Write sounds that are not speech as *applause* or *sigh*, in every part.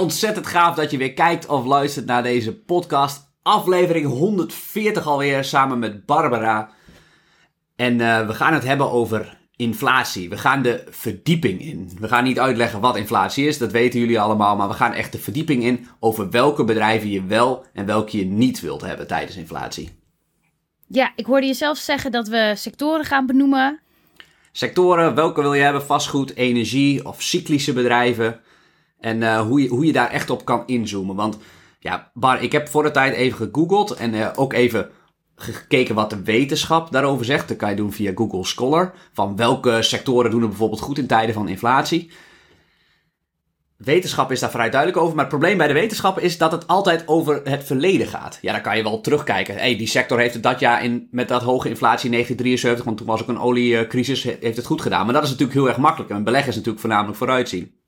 ontzettend gaaf dat je weer kijkt of luistert naar deze podcast. Aflevering 140 alweer samen met Barbara. En uh, we gaan het hebben over inflatie. We gaan de verdieping in. We gaan niet uitleggen wat inflatie is, dat weten jullie allemaal. Maar we gaan echt de verdieping in over welke bedrijven je wel en welke je niet wilt hebben tijdens inflatie. Ja, ik hoorde je zelf zeggen dat we sectoren gaan benoemen. Sectoren, welke wil je hebben? Vastgoed, energie of cyclische bedrijven. En uh, hoe, je, hoe je daar echt op kan inzoomen. Want ja, ik heb voor de tijd even gegoogeld en uh, ook even gekeken wat de wetenschap daarover zegt. Dat kan je doen via Google Scholar. Van welke sectoren doen het bijvoorbeeld goed in tijden van inflatie. Wetenschap is daar vrij duidelijk over. Maar het probleem bij de wetenschap is dat het altijd over het verleden gaat. Ja, dan kan je wel terugkijken. Hey, die sector heeft het dat jaar in, met dat hoge inflatie in 1973, want toen was ook een oliecrisis, heeft het goed gedaan. Maar dat is natuurlijk heel erg makkelijk. En beleggen is natuurlijk voornamelijk vooruitzien.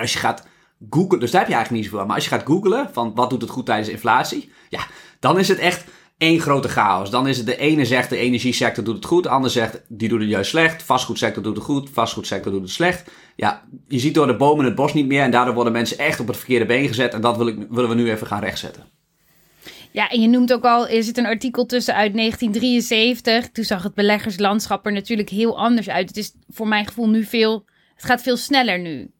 Als je gaat googlen, dus daar heb je eigenlijk niet zoveel aan. Maar als je gaat googlen van wat doet het goed tijdens inflatie, ja, dan is het echt één grote chaos. Dan is het de ene zegt de energiesector doet het goed, de ander zegt die doet het juist slecht. Vastgoedsector doet het goed, vastgoedsector doet het slecht. Ja, je ziet door de bomen het bos niet meer en daardoor worden mensen echt op het verkeerde been gezet. En dat wil ik, willen we nu even gaan rechtzetten. Ja, en je noemt ook al, er zit een artikel tussen uit 1973. Toen zag het beleggerslandschap er natuurlijk heel anders uit. Het is voor mijn gevoel nu veel, het gaat veel sneller nu.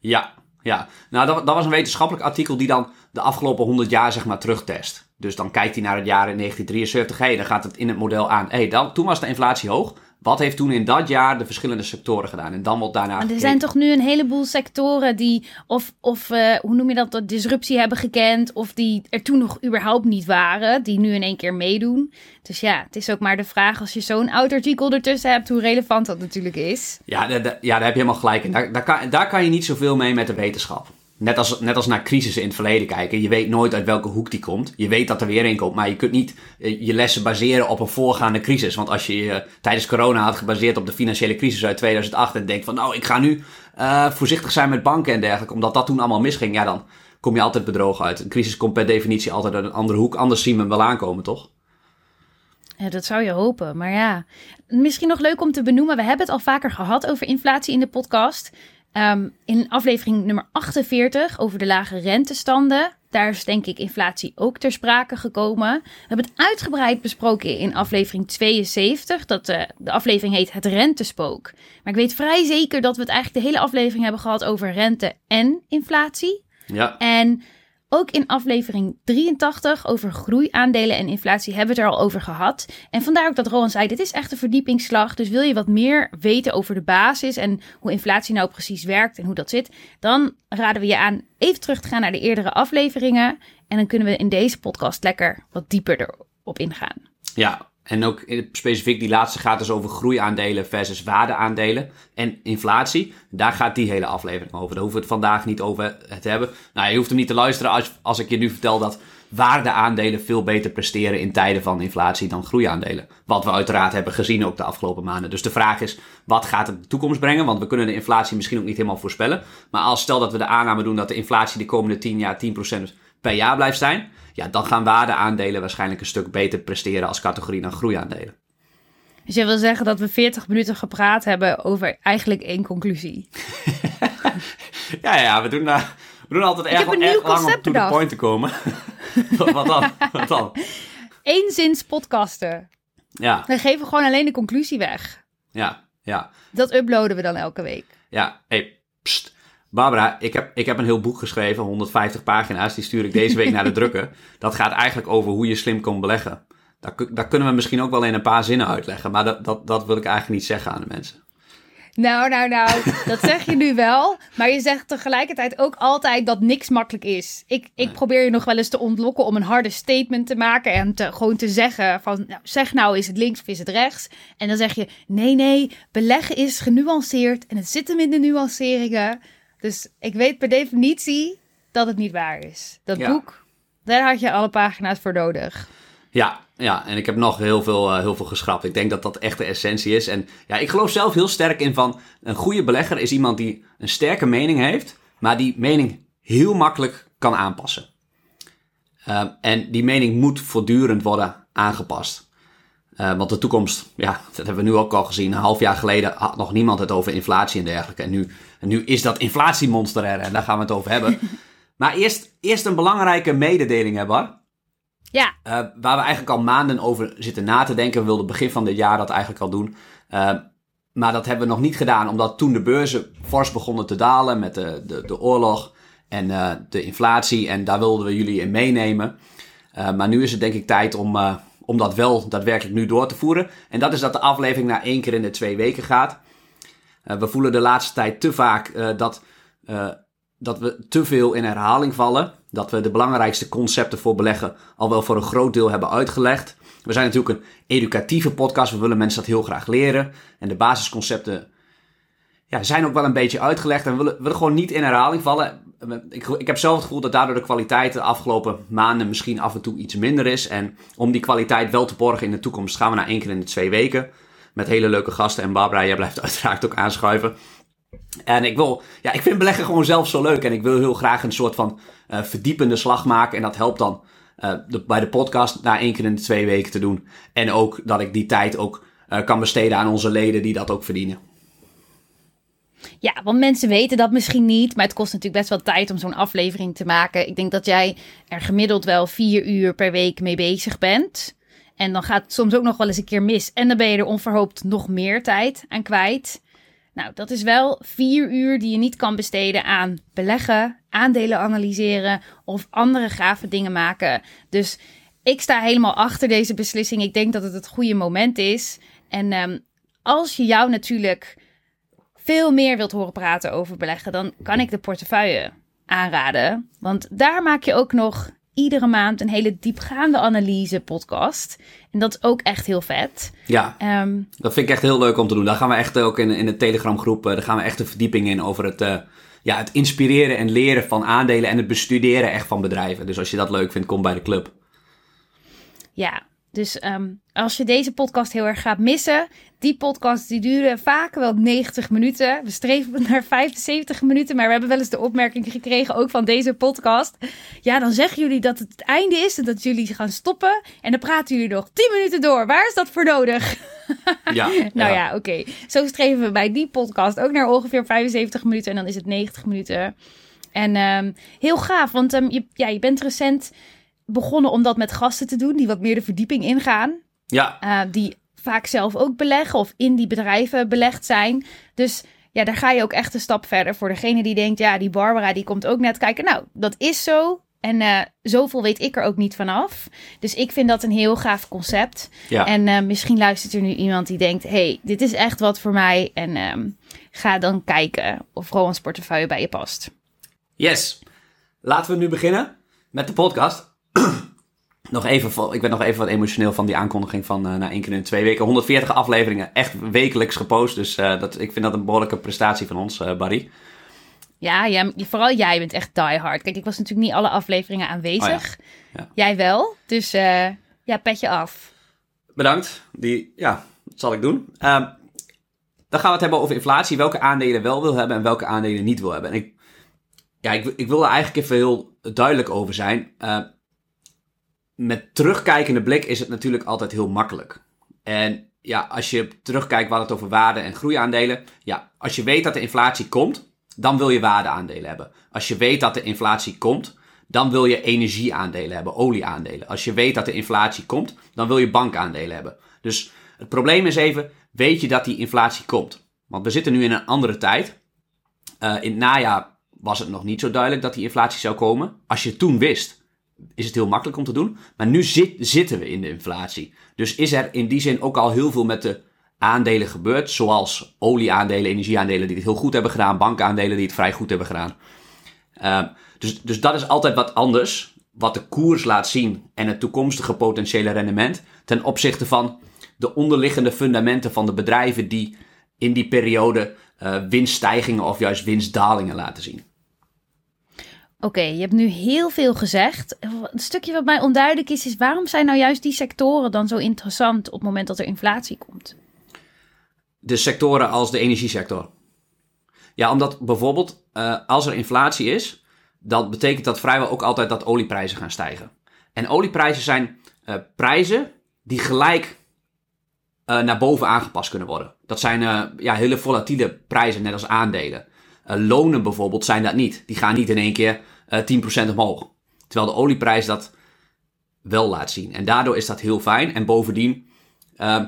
Ja, ja. Nou, dat, dat was een wetenschappelijk artikel die dan de afgelopen 100 jaar zeg maar terugtest. Dus dan kijkt hij naar het jaar in 1973. Hey, dan gaat het in het model aan. Hey, dan, toen was de inflatie hoog. Wat heeft toen in dat jaar de verschillende sectoren gedaan? En dan wordt daarna. er zijn toch nu een heleboel sectoren die, of, of uh, hoe noem je dat, de disruptie hebben gekend, of die er toen nog überhaupt niet waren, die nu in één keer meedoen. Dus ja, het is ook maar de vraag als je zo'n oud artikel ertussen hebt, hoe relevant dat natuurlijk is. Ja, ja daar heb je helemaal gelijk in. Daar, daar, kan, daar kan je niet zoveel mee met de wetenschap. Net als, net als naar crisissen in het verleden kijken. Je weet nooit uit welke hoek die komt. Je weet dat er weer een komt. Maar je kunt niet eh, je lessen baseren op een voorgaande crisis. Want als je je tijdens corona had gebaseerd op de financiële crisis uit 2008. En denkt van nou ik ga nu uh, voorzichtig zijn met banken en dergelijke. Omdat dat toen allemaal misging. Ja dan kom je altijd bedrogen uit. Een crisis komt per definitie altijd uit een andere hoek. Anders zien we hem wel aankomen toch? Ja, dat zou je hopen. Maar ja, misschien nog leuk om te benoemen. We hebben het al vaker gehad over inflatie in de podcast. Um, in aflevering nummer 48 over de lage rentestanden. Daar is denk ik inflatie ook ter sprake gekomen. We hebben het uitgebreid besproken in aflevering 72. Dat de, eh, de aflevering heet Het Rentespook. Maar ik weet vrij zeker dat we het eigenlijk de hele aflevering hebben gehad over rente en inflatie. Ja. En ook in aflevering 83 over groeiaandelen en inflatie hebben we het er al over gehad. En vandaar ook dat Rowan zei, dit is echt een verdiepingsslag. Dus wil je wat meer weten over de basis en hoe inflatie nou precies werkt en hoe dat zit, dan raden we je aan even terug te gaan naar de eerdere afleveringen. En dan kunnen we in deze podcast lekker wat dieper erop ingaan. Ja, en ook specifiek die laatste gaat dus over groeiaandelen versus waardeaandelen en inflatie. Daar gaat die hele aflevering over. Daar hoeven we het vandaag niet over te hebben. Nou, je hoeft hem niet te luisteren als, als ik je nu vertel dat waardeaandelen veel beter presteren in tijden van inflatie dan groeiaandelen. Wat we uiteraard hebben gezien ook de afgelopen maanden. Dus de vraag is, wat gaat het de toekomst brengen? Want we kunnen de inflatie misschien ook niet helemaal voorspellen. Maar als stel dat we de aanname doen dat de inflatie de komende 10 jaar 10% per jaar blijft zijn ja, dan gaan waardeaandelen waarschijnlijk een stuk beter presteren als categorie dan groeiaandelen. Dus je wil zeggen dat we 40 minuten gepraat hebben over eigenlijk één conclusie. *laughs* ja, ja, we doen, uh, we doen altijd erg, erg lang om to the point te komen. *laughs* wat dan? Wat dan? *laughs* Eenzins podcasten. Ja. We geven gewoon alleen de conclusie weg. Ja, ja. Dat uploaden we dan elke week. Ja, hey, pst. Barbara, ik heb, ik heb een heel boek geschreven, 150 pagina's. Die stuur ik deze week naar de *laughs* drukker. Dat gaat eigenlijk over hoe je slim kan beleggen. Daar, daar kunnen we misschien ook wel in een paar zinnen uitleggen. Maar dat, dat, dat wil ik eigenlijk niet zeggen aan de mensen. Nou, nou, nou, dat zeg je nu wel. Maar je zegt tegelijkertijd ook altijd dat niks makkelijk is. Ik, ik probeer je nog wel eens te ontlokken om een harde statement te maken. En te, gewoon te zeggen van, nou, zeg nou, is het links of is het rechts? En dan zeg je, nee, nee, beleggen is genuanceerd. En het zit hem in de nuanceringen. Dus ik weet per definitie dat het niet waar is. Dat boek, daar had je alle pagina's voor nodig. Ja, ja, en ik heb nog heel veel, uh, heel veel geschrapt. Ik denk dat dat echt de essentie is. En ja, ik geloof zelf heel sterk in van een goede belegger is iemand die een sterke mening heeft, maar die mening heel makkelijk kan aanpassen. Uh, en die mening moet voortdurend worden aangepast. Uh, want de toekomst, ja, dat hebben we nu ook al gezien. Een half jaar geleden had nog niemand het over inflatie en dergelijke. En nu, en nu is dat inflatiemonster er en daar gaan we het over hebben. *laughs* Maar eerst, eerst een belangrijke mededeling, Bar? Ja. Uh, waar we eigenlijk al maanden over zitten na te denken. We wilden begin van dit jaar dat eigenlijk al doen. Uh, maar dat hebben we nog niet gedaan, omdat toen de beurzen fors begonnen te dalen met de, de, de oorlog en de inflatie. En daar wilden we jullie in meenemen. maar nu is het denk ik tijd om, om dat wel daadwerkelijk nu door te voeren. En dat is dat de aflevering na één keer in de twee weken gaat. we voelen de laatste tijd te vaak dat dat we te veel in herhaling vallen. Dat we de belangrijkste concepten voor beleggen al wel voor een groot deel hebben uitgelegd. We zijn natuurlijk een educatieve podcast. We willen mensen dat heel graag leren. En de basisconcepten ja, zijn ook wel een beetje uitgelegd. En willen, willen gewoon niet in herhaling vallen. Ik, ik heb zelf het gevoel dat daardoor de kwaliteit de afgelopen maanden misschien af en toe iets minder is. En om die kwaliteit wel te borgen in de toekomst gaan we naar één keer in de twee weken. Met hele leuke gasten. En Barbara, jij blijft *laughs* uiteraard ook aanschuiven. En ik wil, ja, ik vind beleggen gewoon zelf zo leuk. En ik wil heel graag een soort van uh, verdiepende slag maken. En dat helpt dan de, bij de podcast na één keer in de twee weken te doen. En ook dat ik die tijd ook uh, kan besteden aan onze leden die dat ook verdienen. Ja, want mensen weten dat misschien niet, maar het kost natuurlijk best wel tijd om zo'n aflevering te maken. Ik denk dat jij er gemiddeld wel vier uur per week mee bezig bent. En dan gaat het soms ook nog wel eens een keer mis. En dan ben je er onverhoopt nog meer tijd aan kwijt. Nou, dat is wel vier uur die je niet kan besteden aan beleggen, aandelen analyseren of andere gave dingen maken. Dus ik sta helemaal achter deze beslissing. Ik denk dat het het goede moment is. En um, als je jou natuurlijk veel meer wilt horen praten over beleggen, dan kan ik de portefeuille aanraden. Want daar maak je ook nog iedere maand een hele diepgaande analyse podcast. En dat is ook echt heel vet. Ja, um, dat vind ik echt heel leuk om te doen. Daar gaan we echt ook in, in de Telegram groep, uh, daar gaan we echt een verdieping in over het, uh, ja, het inspireren en leren van aandelen en het bestuderen echt van bedrijven. Dus als je dat leuk vindt, kom bij de club. Ja, dus um, als je deze podcast heel erg gaat missen, die podcasts die duren vaak wel 90 minuten. We streven *laughs* naar 75 minuten, maar we hebben wel eens de opmerking gekregen, ook van deze podcast. Ja, dan zeggen jullie dat het het einde is en dat jullie gaan stoppen. En dan praten jullie nog 10 minuten door. Waar is dat voor nodig? *laughs* Ja, *laughs* nou ja, ja oké. Okay. Zo streven we bij die podcast ook naar ongeveer 75 minuten en dan is het 90 minuten. En um, heel gaaf, want um, je, ja, je bent recent begonnen om dat met gasten te doen die wat meer de verdieping ingaan. Ja. Uh, die vaak zelf ook beleggen of in die bedrijven belegd zijn. Dus ja, daar ga je ook echt een stap verder. Voor degene die denkt, ja, die Barbara die komt ook net kijken. Nou, dat is zo. En uh, zoveel weet ik er ook niet vanaf. Dus ik vind dat een heel gaaf concept. Ja. En uh, misschien luistert er nu iemand die denkt: hey, dit is echt wat voor mij. En um, ga dan kijken of Rowan's portefeuille bij je past. Yes. Laten we nu beginnen met de podcast. Nog even, ik ben nog even wat emotioneel van die aankondiging van uh, na één keer in twee weken. 140 afleveringen, echt wekelijks gepost. Dus uh, dat, ik vind dat een behoorlijke prestatie van ons, uh, Barry. Ja, jij, vooral jij bent echt die hard. Kijk, ik was natuurlijk niet alle afleveringen aanwezig. Oh ja. Ja. Jij wel. Dus ja, pet je af. Bedankt. Die, ja, dat zal ik doen. Ehm, dan gaan we het hebben over inflatie. Welke aandelen wel wil hebben en welke aandelen niet wil hebben. En ik, ja, ik, ik wil er eigenlijk even heel duidelijk over zijn. Met terugkijkende blik is het natuurlijk altijd heel makkelijk. En ja, als je terugkijkt waar het over waarde- en groeiaandelen. Ja, als je weet dat de inflatie komt, dan wil je waardeaandelen hebben. Als je weet dat de inflatie komt, dan wil je energieaandelen hebben, olieaandelen. Als je weet dat de inflatie komt, dan wil je bankaandelen hebben. Dus het probleem is even, weet je dat die inflatie komt? Want we zitten nu in een andere tijd. Uh, in het najaar was het nog niet zo duidelijk dat die inflatie zou komen. Als je toen wist, is het heel makkelijk om te doen. Maar nu zit, zitten we in de inflatie. Dus is er in die zin ook al heel veel met de aandelen gebeurd. Zoals olieaandelen, energieaandelen die het heel goed hebben gedaan. Bankaandelen die het vrij goed hebben gedaan. Uh, dus, dus dat is altijd wat anders. Wat de koers laat zien en het toekomstige potentiële rendement. Ten opzichte van de onderliggende fundamenten van de bedrijven die in die periode uh, winststijgingen of juist winstdalingen laten zien. Oké, je hebt nu heel veel gezegd. Een stukje wat mij onduidelijk is, is waarom zijn nou juist die sectoren dan zo interessant op het moment dat er inflatie komt? De sectoren als de energiesector. Ja, omdat bijvoorbeeld uh, als er inflatie is, dan betekent dat vrijwel ook altijd dat olieprijzen gaan stijgen. En olieprijzen zijn uh, prijzen die gelijk uh, naar boven aangepast kunnen worden. Dat zijn ja, hele volatiele prijzen, net als aandelen. Lonen bijvoorbeeld zijn dat niet. Die gaan niet in één keer uh, 10% omhoog. Terwijl de olieprijs dat wel laat zien. En daardoor is dat heel fijn. En bovendien, uh,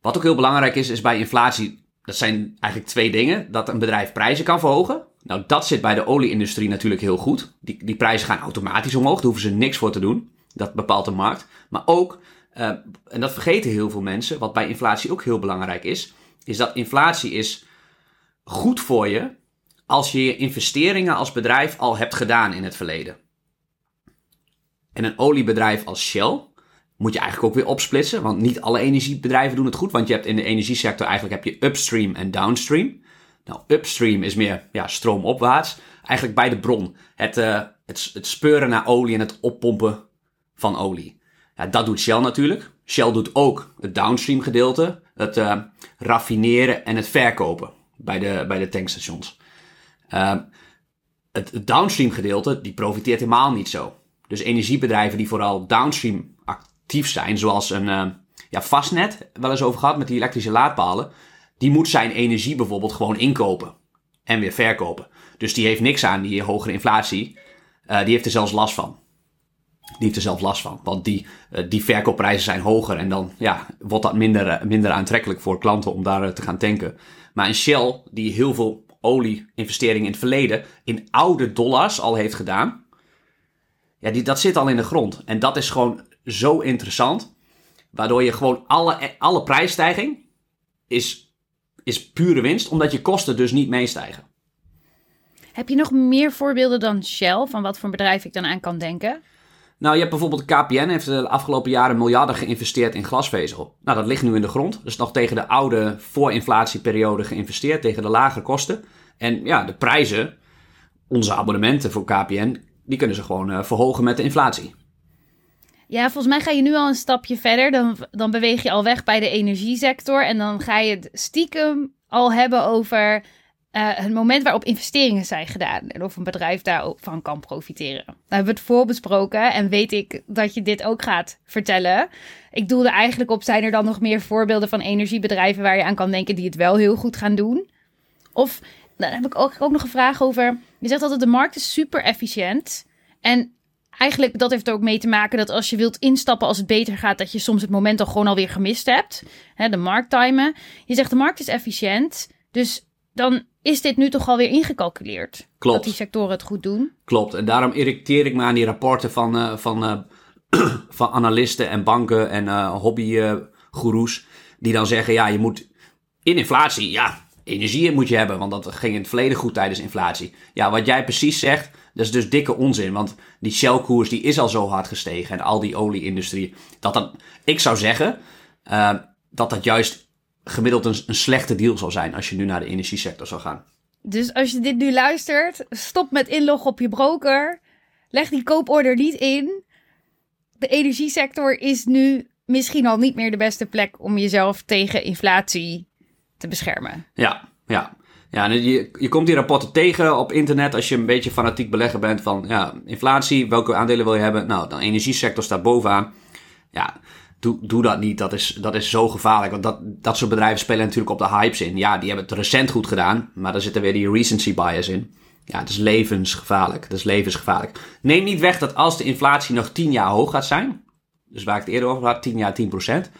wat ook heel belangrijk is, is bij inflatie, dat zijn eigenlijk twee dingen. Dat een bedrijf prijzen kan verhogen. Nou, dat zit bij de olieindustrie natuurlijk heel goed. Die, die prijzen gaan automatisch omhoog, daar hoeven ze niks voor te doen. Dat bepaalt de markt. Maar ook, uh, en dat vergeten heel veel mensen, wat bij inflatie ook heel belangrijk is, is dat inflatie is goed voor je als je je investeringen als bedrijf al hebt gedaan in het verleden. En een oliebedrijf als Shell moet je eigenlijk ook weer opsplitsen, want niet alle energiebedrijven doen het goed, want je hebt in de energiesector eigenlijk heb je upstream en downstream. Nou, upstream is meer ja, stroomopwaarts, eigenlijk bij de bron. Het, uh, het, het speuren naar olie en het oppompen van olie. Ja, dat doet Shell natuurlijk. Shell doet ook het downstream gedeelte, het uh, raffineren en het verkopen bij de, bij de tankstations. Uh, het, het downstream gedeelte, die profiteert helemaal niet zo. Dus energiebedrijven die vooral downstream actief zijn, zoals een uh, ja, Fastnet, wel eens over gehad met die elektrische laadpalen, die moet zijn energie bijvoorbeeld gewoon inkopen en weer verkopen. Dus die heeft niks aan die hogere inflatie. Uh, die heeft er zelfs last van. Die heeft er zelf last van. Want die, uh, die verkoopprijzen zijn hoger. En dan ja, wordt dat minder, minder aantrekkelijk voor klanten om daar te gaan tanken. Maar een Shell, die heel veel olie-investeringen in het verleden in oude dollars al heeft gedaan. Ja, die, dat zit al in de grond. En dat is gewoon zo interessant. Waardoor je gewoon alle, alle prijsstijging is, is pure winst. Omdat je kosten dus niet meestijgen. Heb je nog meer voorbeelden dan Shell? Van wat voor bedrijf ik dan aan kan denken? Nou, je hebt bijvoorbeeld KPN heeft de afgelopen jaren miljarden geïnvesteerd in glasvezel. Nou, dat ligt nu in de grond. Is nog tegen de oude voorinflatieperiode geïnvesteerd, tegen de lage kosten. En ja, de prijzen, onze abonnementen voor KPN, die kunnen ze gewoon uh, verhogen met de inflatie. Ja, volgens mij ga je nu al een stapje verder. Dan, dan beweeg je al weg bij de energiesector. En dan ga je het stiekem al hebben over uh, het moment waarop investeringen zijn gedaan. En of een bedrijf daarvan kan profiteren. Daar hebben we het voorbesproken. En weet ik dat je dit ook gaat vertellen. Ik doelde eigenlijk op: zijn er dan nog meer voorbeelden van energiebedrijven waar je aan kan denken die het wel heel goed gaan doen? Of dan heb ik ook, ook nog een vraag over. Je zegt altijd: de markt is super efficiënt. En eigenlijk dat heeft er ook mee te maken dat als je wilt instappen als het beter gaat, dat je soms het moment al gewoon alweer gemist hebt. De markttimen. Je zegt de markt is efficiënt. Dus dan is dit nu toch alweer ingecalculeerd. Klopt. Dat die sectoren het goed doen. Klopt. En daarom irriteer ik me aan die rapporten van, uh, van, uh, *clears throat* van analisten en banken en uh, hobbygoeroes. die dan zeggen, ja, je moet in inflatie, ja, energie moet je hebben. Want dat ging in het verleden goed tijdens inflatie. Ja, wat jij precies zegt, dat is dus dikke onzin. Want die Shell-koers die is al zo hard gestegen. En al die olieindustrie. Dat dat, ik zou zeggen, dat dat juist gemiddeld een, een slechte deal zal zijn als je nu naar de energiesector zou gaan. Dus als je dit nu luistert, stop met inloggen op je broker. Leg die kooporder niet in. De energiesector is nu misschien al niet meer de beste plek om jezelf tegen inflatie te beschermen. Ja, ja. Ja, je, je komt die rapporten tegen op internet als je een beetje fanatiek belegger bent van ja, inflatie, welke aandelen wil je hebben? Nou, de energiesector staat bovenaan. Ja, doe, doe dat niet. Dat is, dat is zo gevaarlijk. Want dat, dat soort bedrijven spelen natuurlijk op de hypes in. Ja, die hebben het recent goed gedaan. Maar daar zitten weer die recency bias in. Ja, het is levensgevaarlijk. Het is levensgevaarlijk. Neem niet weg dat als de inflatie nog 10 jaar hoog gaat zijn. Dus waar ik het eerder over had, 10 jaar 10%.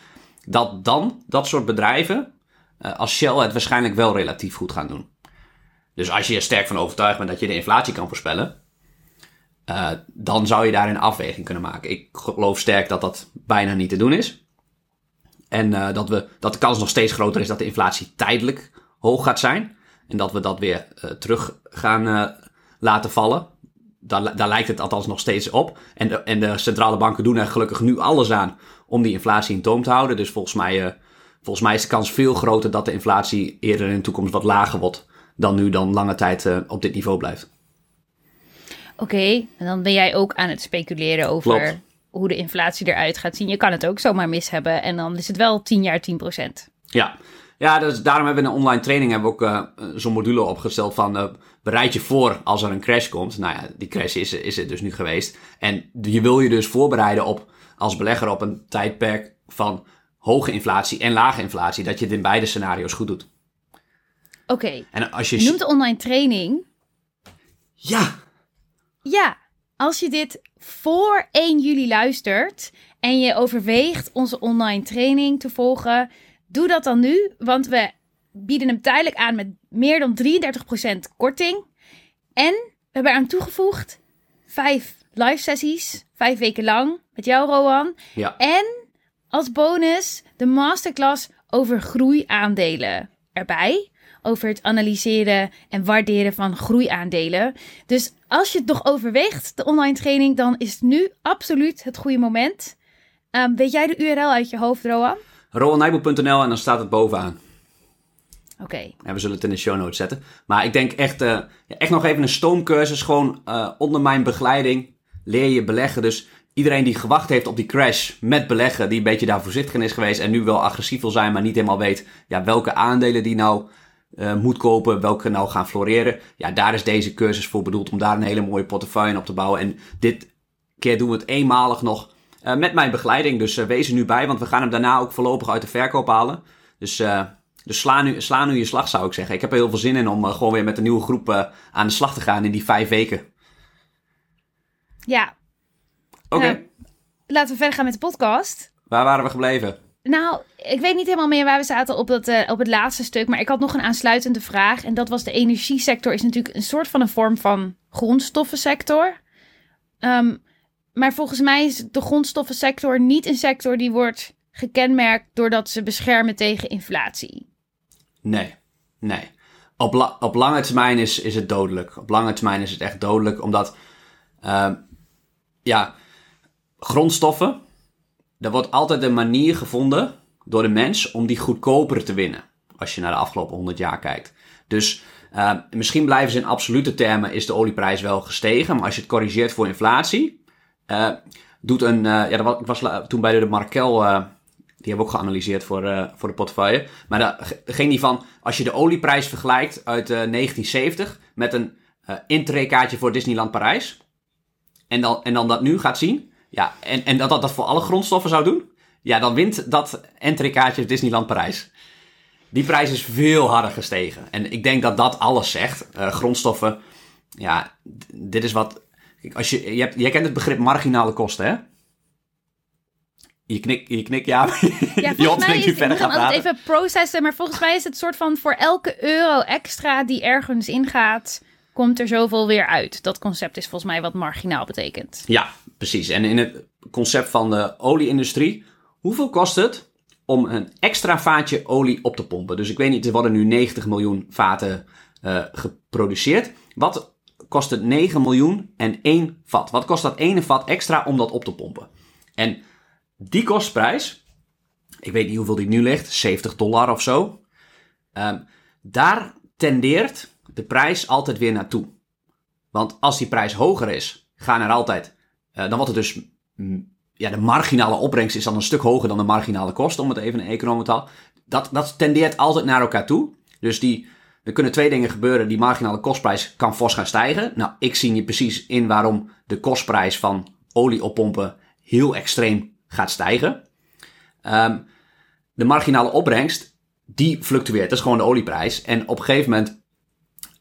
Dat dan dat soort bedrijven uh, als Shell het waarschijnlijk wel relatief goed gaan doen. Dus als je er sterk van overtuigd bent dat je de inflatie kan voorspellen uh, dan zou je daar een afweging kunnen maken. Ik geloof sterk dat dat bijna niet te doen is. En uh, dat, we, dat de kans nog steeds groter is dat de inflatie tijdelijk hoog gaat zijn. En dat we dat weer uh, terug gaan laten vallen. Daar, daar lijkt het althans nog steeds op. En de, en de centrale banken doen er gelukkig nu alles aan om die inflatie in toom te houden. Dus volgens mij, volgens mij is de kans veel groter dat de inflatie eerder in de toekomst wat lager wordt dan nu dan lange tijd op dit niveau blijft. Oké, en dan ben jij ook aan het speculeren over Klopt. hoe de inflatie eruit gaat zien. Je kan het ook zomaar mis hebben en dan is het wel 10 jaar 10 procent. Ja, ja dus daarom hebben we in een online training hebben we ook uh, zo'n module opgesteld van uh, bereid je voor als er een crash komt. Nou ja, die crash is, is er dus nu geweest. En je wil je dus voorbereiden op als belegger op een tijdperk van hoge inflatie en lage inflatie. Dat je het in beide scenario's goed doet. Oké, En als je... je noemt de online training. Ja, Ja, als je dit voor 1 juli luistert en je overweegt onze online training te volgen, doe dat dan nu, want we bieden hem tijdelijk aan met meer dan 33% korting. En we hebben eraan toegevoegd vijf live sessies, vijf weken lang met jou, Rowan. Ja. En als bonus de masterclass over groeiaandelen erbij. Over het analyseren en waarderen van groeiaandelen. Dus als je het nog overweegt, de online training, dan is nu absoluut het goede moment. Ehm, weet jij de URL uit je hoofd, Rowan? RowanNijboer.nl en dan staat het bovenaan. Oké. En we zullen het in de show notes zetten. Maar ik denk echt, eh, echt nog even een stoomcursus. Gewoon eh, onder mijn begeleiding leer je beleggen. Dus iedereen die gewacht heeft op die crash met beleggen, die een beetje daar voorzichtig in is geweest en nu wel agressief wil zijn, maar niet helemaal weet ja, welke aandelen die nou eh, moet kopen, welke nou gaan floreren. Ja, daar is deze cursus voor bedoeld om daar een hele mooie portefeuille op te bouwen. En dit keer doen we het eenmalig nog eh, met mijn begeleiding. Dus eh, wees er nu bij, want we gaan hem daarna ook voorlopig uit de verkoop halen. Dus, dus sla, nu, sla nu je slag, zou ik zeggen. Ik heb er heel veel zin in om gewoon weer met een nieuwe groep aan de slag te gaan in die vijf weken. Ja, Oké, Nou, laten we verder gaan met de podcast. waar waren we gebleven? Nou, ik weet niet helemaal meer waar we zaten op, dat, eh, op het laatste stuk. Maar ik had nog een aansluitende vraag. En dat was de energiesector is natuurlijk een soort van een vorm van grondstoffensector. Ehm, maar volgens mij is de grondstoffensector niet een sector die wordt gekenmerkt doordat ze beschermen tegen inflatie. Nee, nee. Op, op lange termijn is, is het dodelijk. Op lange termijn is het echt dodelijk, omdat, ehm, ja, grondstoffen, er wordt altijd een manier gevonden door de mens om die goedkoper te winnen. Als je naar de afgelopen 100 jaar kijkt. Dus ehm, misschien blijven ze in absolute termen, is de olieprijs wel gestegen. Maar als je het corrigeert voor inflatie, eh, doet een, eh, ja, ik was toen bij de Markel, eh, die hebben we ook geanalyseerd voor, eh, voor de portefeuille. Maar daar ging die van, als je de olieprijs vergelijkt uit eh, 1970 met een eh intreekaartje voor Disneyland Parijs. En dan, en dan dat nu gaat zien. Ja, en, en dat, dat dat voor alle grondstoffen zou doen. Ja, dan wint dat entreekaartje Disneyland Parijs. Die prijs is veel harder gestegen. En ik denk dat dat alles zegt. Eh, grondstoffen, ja, dit is wat... Als je, je hebt, jij kent het begrip marginale kosten, hè? Je knik, je knik ja. *laughs* Ja, volgens mij is ik verder gaan praten. even processen. Maar volgens mij is het soort van voor elke euro extra die ergens ingaat, komt er zoveel weer uit. Dat concept is volgens mij wat marginaal betekent. Ja, precies. En in het concept van de olieindustrie, hoeveel kost het om een extra vaatje olie op te pompen? Dus ik weet niet, er worden nu 90 miljoen vaten eh, geproduceerd. Wat kost het 9 miljoen en één vat? Wat kost dat ene vat extra om dat op te pompen? En die kostprijs, ik weet niet hoeveel die nu ligt, 70 dollar of zo. Ehm, daar tendeert de prijs altijd weer naartoe. Want als die prijs hoger is, gaan er altijd. eh, dan wordt het dus. Ja, de marginale opbrengst is dan een stuk hoger dan de marginale kosten, om het even in economentaal. Dat, dat tendeert altijd naar elkaar toe. Dus die, er kunnen twee dingen gebeuren. Die marginale kostprijs kan fors gaan stijgen. Nou, ik zie niet precies in waarom de kostprijs van olie oppompen heel extreem gaat stijgen. Ehm, de marginale opbrengst, die fluctueert. Dat is gewoon de olieprijs. En op een gegeven moment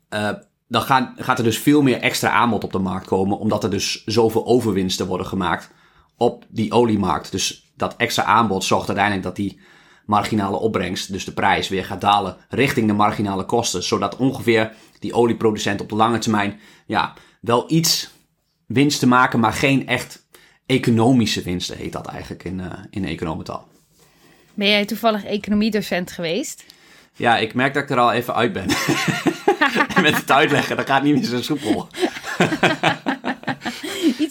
eh, dan gaan, gaat er dus veel meer extra aanbod op de markt komen, omdat er dus zoveel overwinsten worden gemaakt op die oliemarkt. Dus dat extra aanbod zorgt uiteindelijk dat die marginale opbrengst, dus de prijs, weer gaat dalen richting de marginale kosten, zodat ongeveer die olieproducent op de lange termijn ja, wel iets winst te maken, maar geen echt economische winsten, heet dat eigenlijk in, eh in economentaal. Ben jij toevallig economiedocent geweest? Ja, ik merk dat ik er al even uit ben. *laughs* *laughs* Met het uitleggen, dat gaat niet meer zo soepel. *laughs*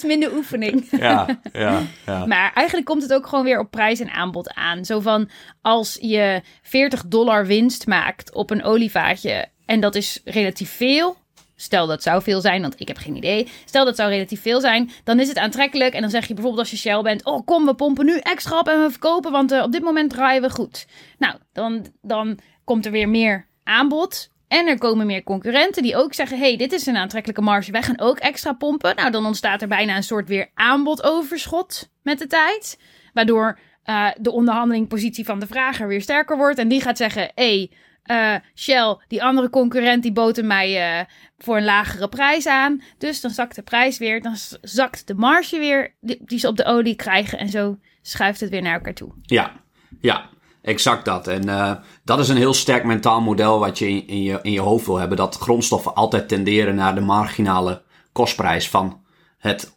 Minder oefening. *laughs* Ja, ja, ja. Maar eigenlijk komt het ook gewoon weer op prijs en aanbod aan. Zo van als je 40 dollar winst maakt op een olievaatje en dat is relatief veel. Stel dat zou veel zijn, want ik heb geen idee. Stel dat zou relatief veel zijn, dan is het aantrekkelijk. En dan zeg je bijvoorbeeld als je Shell bent: Oh, kom, we pompen nu extra op en we verkopen, want eh, op dit moment draaien we goed. Nou, dan, dan komt er weer meer aanbod. En er komen meer concurrenten die ook zeggen: hey, dit is een aantrekkelijke marge, wij gaan ook extra pompen. Nou, dan ontstaat er bijna een soort weer aanbodoverschot met de tijd. Waardoor eh, de onderhandelingpositie van de vrager weer sterker wordt. En die gaat zeggen: hey, eh, Shell, die andere concurrent, die boten mij uh, voor een lagere prijs aan. Dus dan zakt de prijs weer, dan zakt de marge weer die, die, ze op de olie krijgen. En zo schuift het weer naar elkaar toe. Ja, ja. Exact dat. En uh, dat is een heel sterk mentaal model wat je in, je in je hoofd wil hebben. Dat grondstoffen altijd tenderen naar de marginale kostprijs van het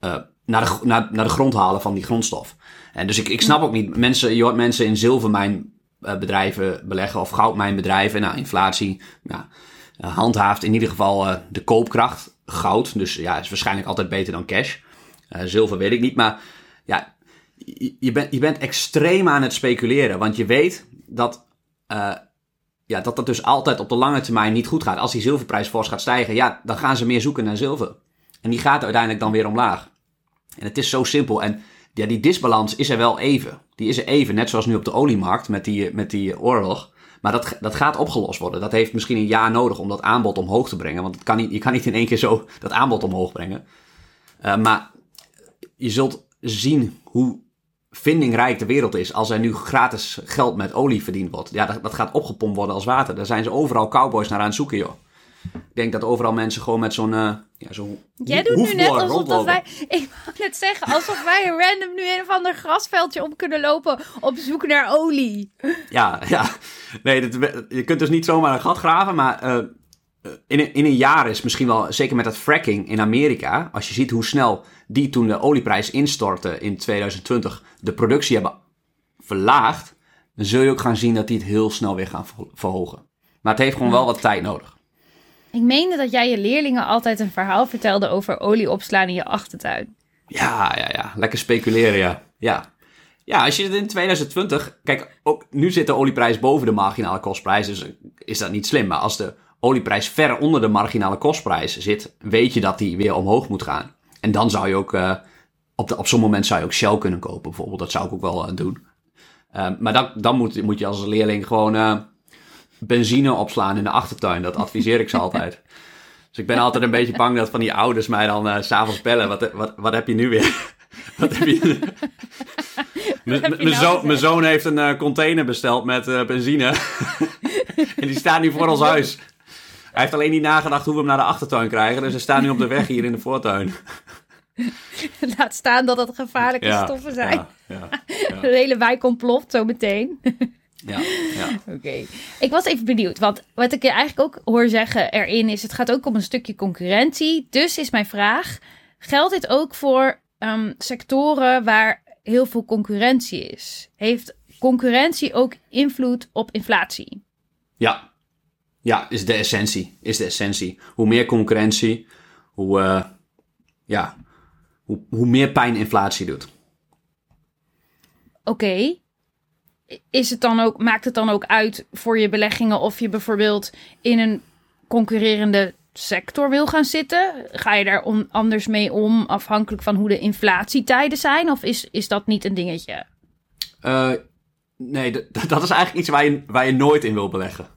uh, naar, de, naar, naar de grond halen van die grondstof. En dus ik, ik snap ook niet, mensen, je hoort mensen in zilvermijnbedrijven beleggen of goudmijnbedrijven. Nou, inflatie ja, handhaaft in ieder geval de koopkracht. Goud, dus ja, is waarschijnlijk altijd beter dan cash. zilver weet ik niet, maar ja, je, bent, je bent extreem aan het speculeren. Want je weet dat, uh, ja, dat dat dus altijd op de lange termijn niet goed gaat. Als die zilverprijs fors gaat stijgen, ja, dan gaan ze meer zoeken naar zilver. En die gaat uiteindelijk dan weer omlaag. En het is zo simpel. En ja, die disbalans is er wel even. Die is er even, net zoals nu op de oliemarkt met die, met die oorlog. Maar dat, dat gaat opgelost worden. Dat heeft misschien een jaar nodig om dat aanbod omhoog te brengen. Want het kan niet, je kan niet in één keer zo dat aanbod omhoog brengen. Uh, maar je zult zien hoe vindingrijk de wereld is als er nu gratis geld met olie verdiend wordt. Ja, dat, dat gaat opgepompt worden als water. Daar zijn ze overal cowboys naar aan het zoeken, joh. Ik denk dat overal mensen gewoon met zo'n uh, ja, zo'n Jij doet nu net alsof wij... Ik wou net zeggen, alsof wij random nu een of ander grasveldje op kunnen lopen op zoek naar olie. Ja, ja. Nee, dat, je kunt dus niet zomaar een gat graven, maar... Uh, in, in een jaar is misschien wel, zeker met dat fracking in Amerika, als je ziet hoe snel die toen de olieprijs instortte in 2020, de productie hebben verlaagd, dan zul je ook gaan zien dat die het heel snel weer gaan verhogen. Maar het heeft gewoon wel wat tijd nodig. Ik meende dat jij je leerlingen altijd een verhaal vertelde over olie opslaan in je achtertuin. Ja, ja, ja. Lekker speculeren, ja. Ja, ja als je het in 2020... Kijk, ook nu zit de olieprijs boven de marginale kostprijs, dus is dat niet slim. Maar als de olieprijs ver onder de marginale kostprijs zit, weet je dat die weer omhoog moet gaan. En dan zou je ook... Uh, op, op zo'n moment zou je ook Shell kunnen kopen, bijvoorbeeld. Dat zou ik ook wel uh, doen. Uh, maar dan, dan moet, moet je als leerling gewoon benzine opslaan in de achtertuin. Dat adviseer ik ze altijd. *laughs* Dus ik ben altijd een beetje bang dat van die ouders mij dan uh, s'avonds bellen. Wat, wat, wat heb je nu weer? *laughs* *laughs* wat heb je... Mijn nou zoon, zoon heeft een container besteld met benzine. en die staat nu voor ons huis. Hij heeft alleen niet nagedacht hoe we hem naar de achtertuin krijgen. Dus hij staat nu op de weg hier in de voortuin. *laughs* Laat staan dat het gevaarlijke stoffen zijn. Ja, *laughs* ja, de hele wijk ontploft zo meteen. *laughs* Ja, ja. Oké. Ik was even benieuwd, want wat ik je eigenlijk ook hoor zeggen erin is: het gaat ook om een stukje concurrentie. Dus is mijn vraag: geldt dit ook voor um, sectoren waar heel veel concurrentie is? Heeft concurrentie ook invloed op inflatie? Ja, ja, is de essentie. Is de essentie. Hoe meer concurrentie, hoe, uh, ja, hoe, hoe meer pijn inflatie doet. Oké. Is het dan ook, maakt het dan ook uit voor je beleggingen of je bijvoorbeeld in een concurrerende sector wil gaan zitten? Ga je daar anders mee om afhankelijk van hoe de inflatietijden zijn? Of is, is dat niet een dingetje? Uh, nee, *laughs* dat is eigenlijk iets waar je, waar je nooit in wil beleggen.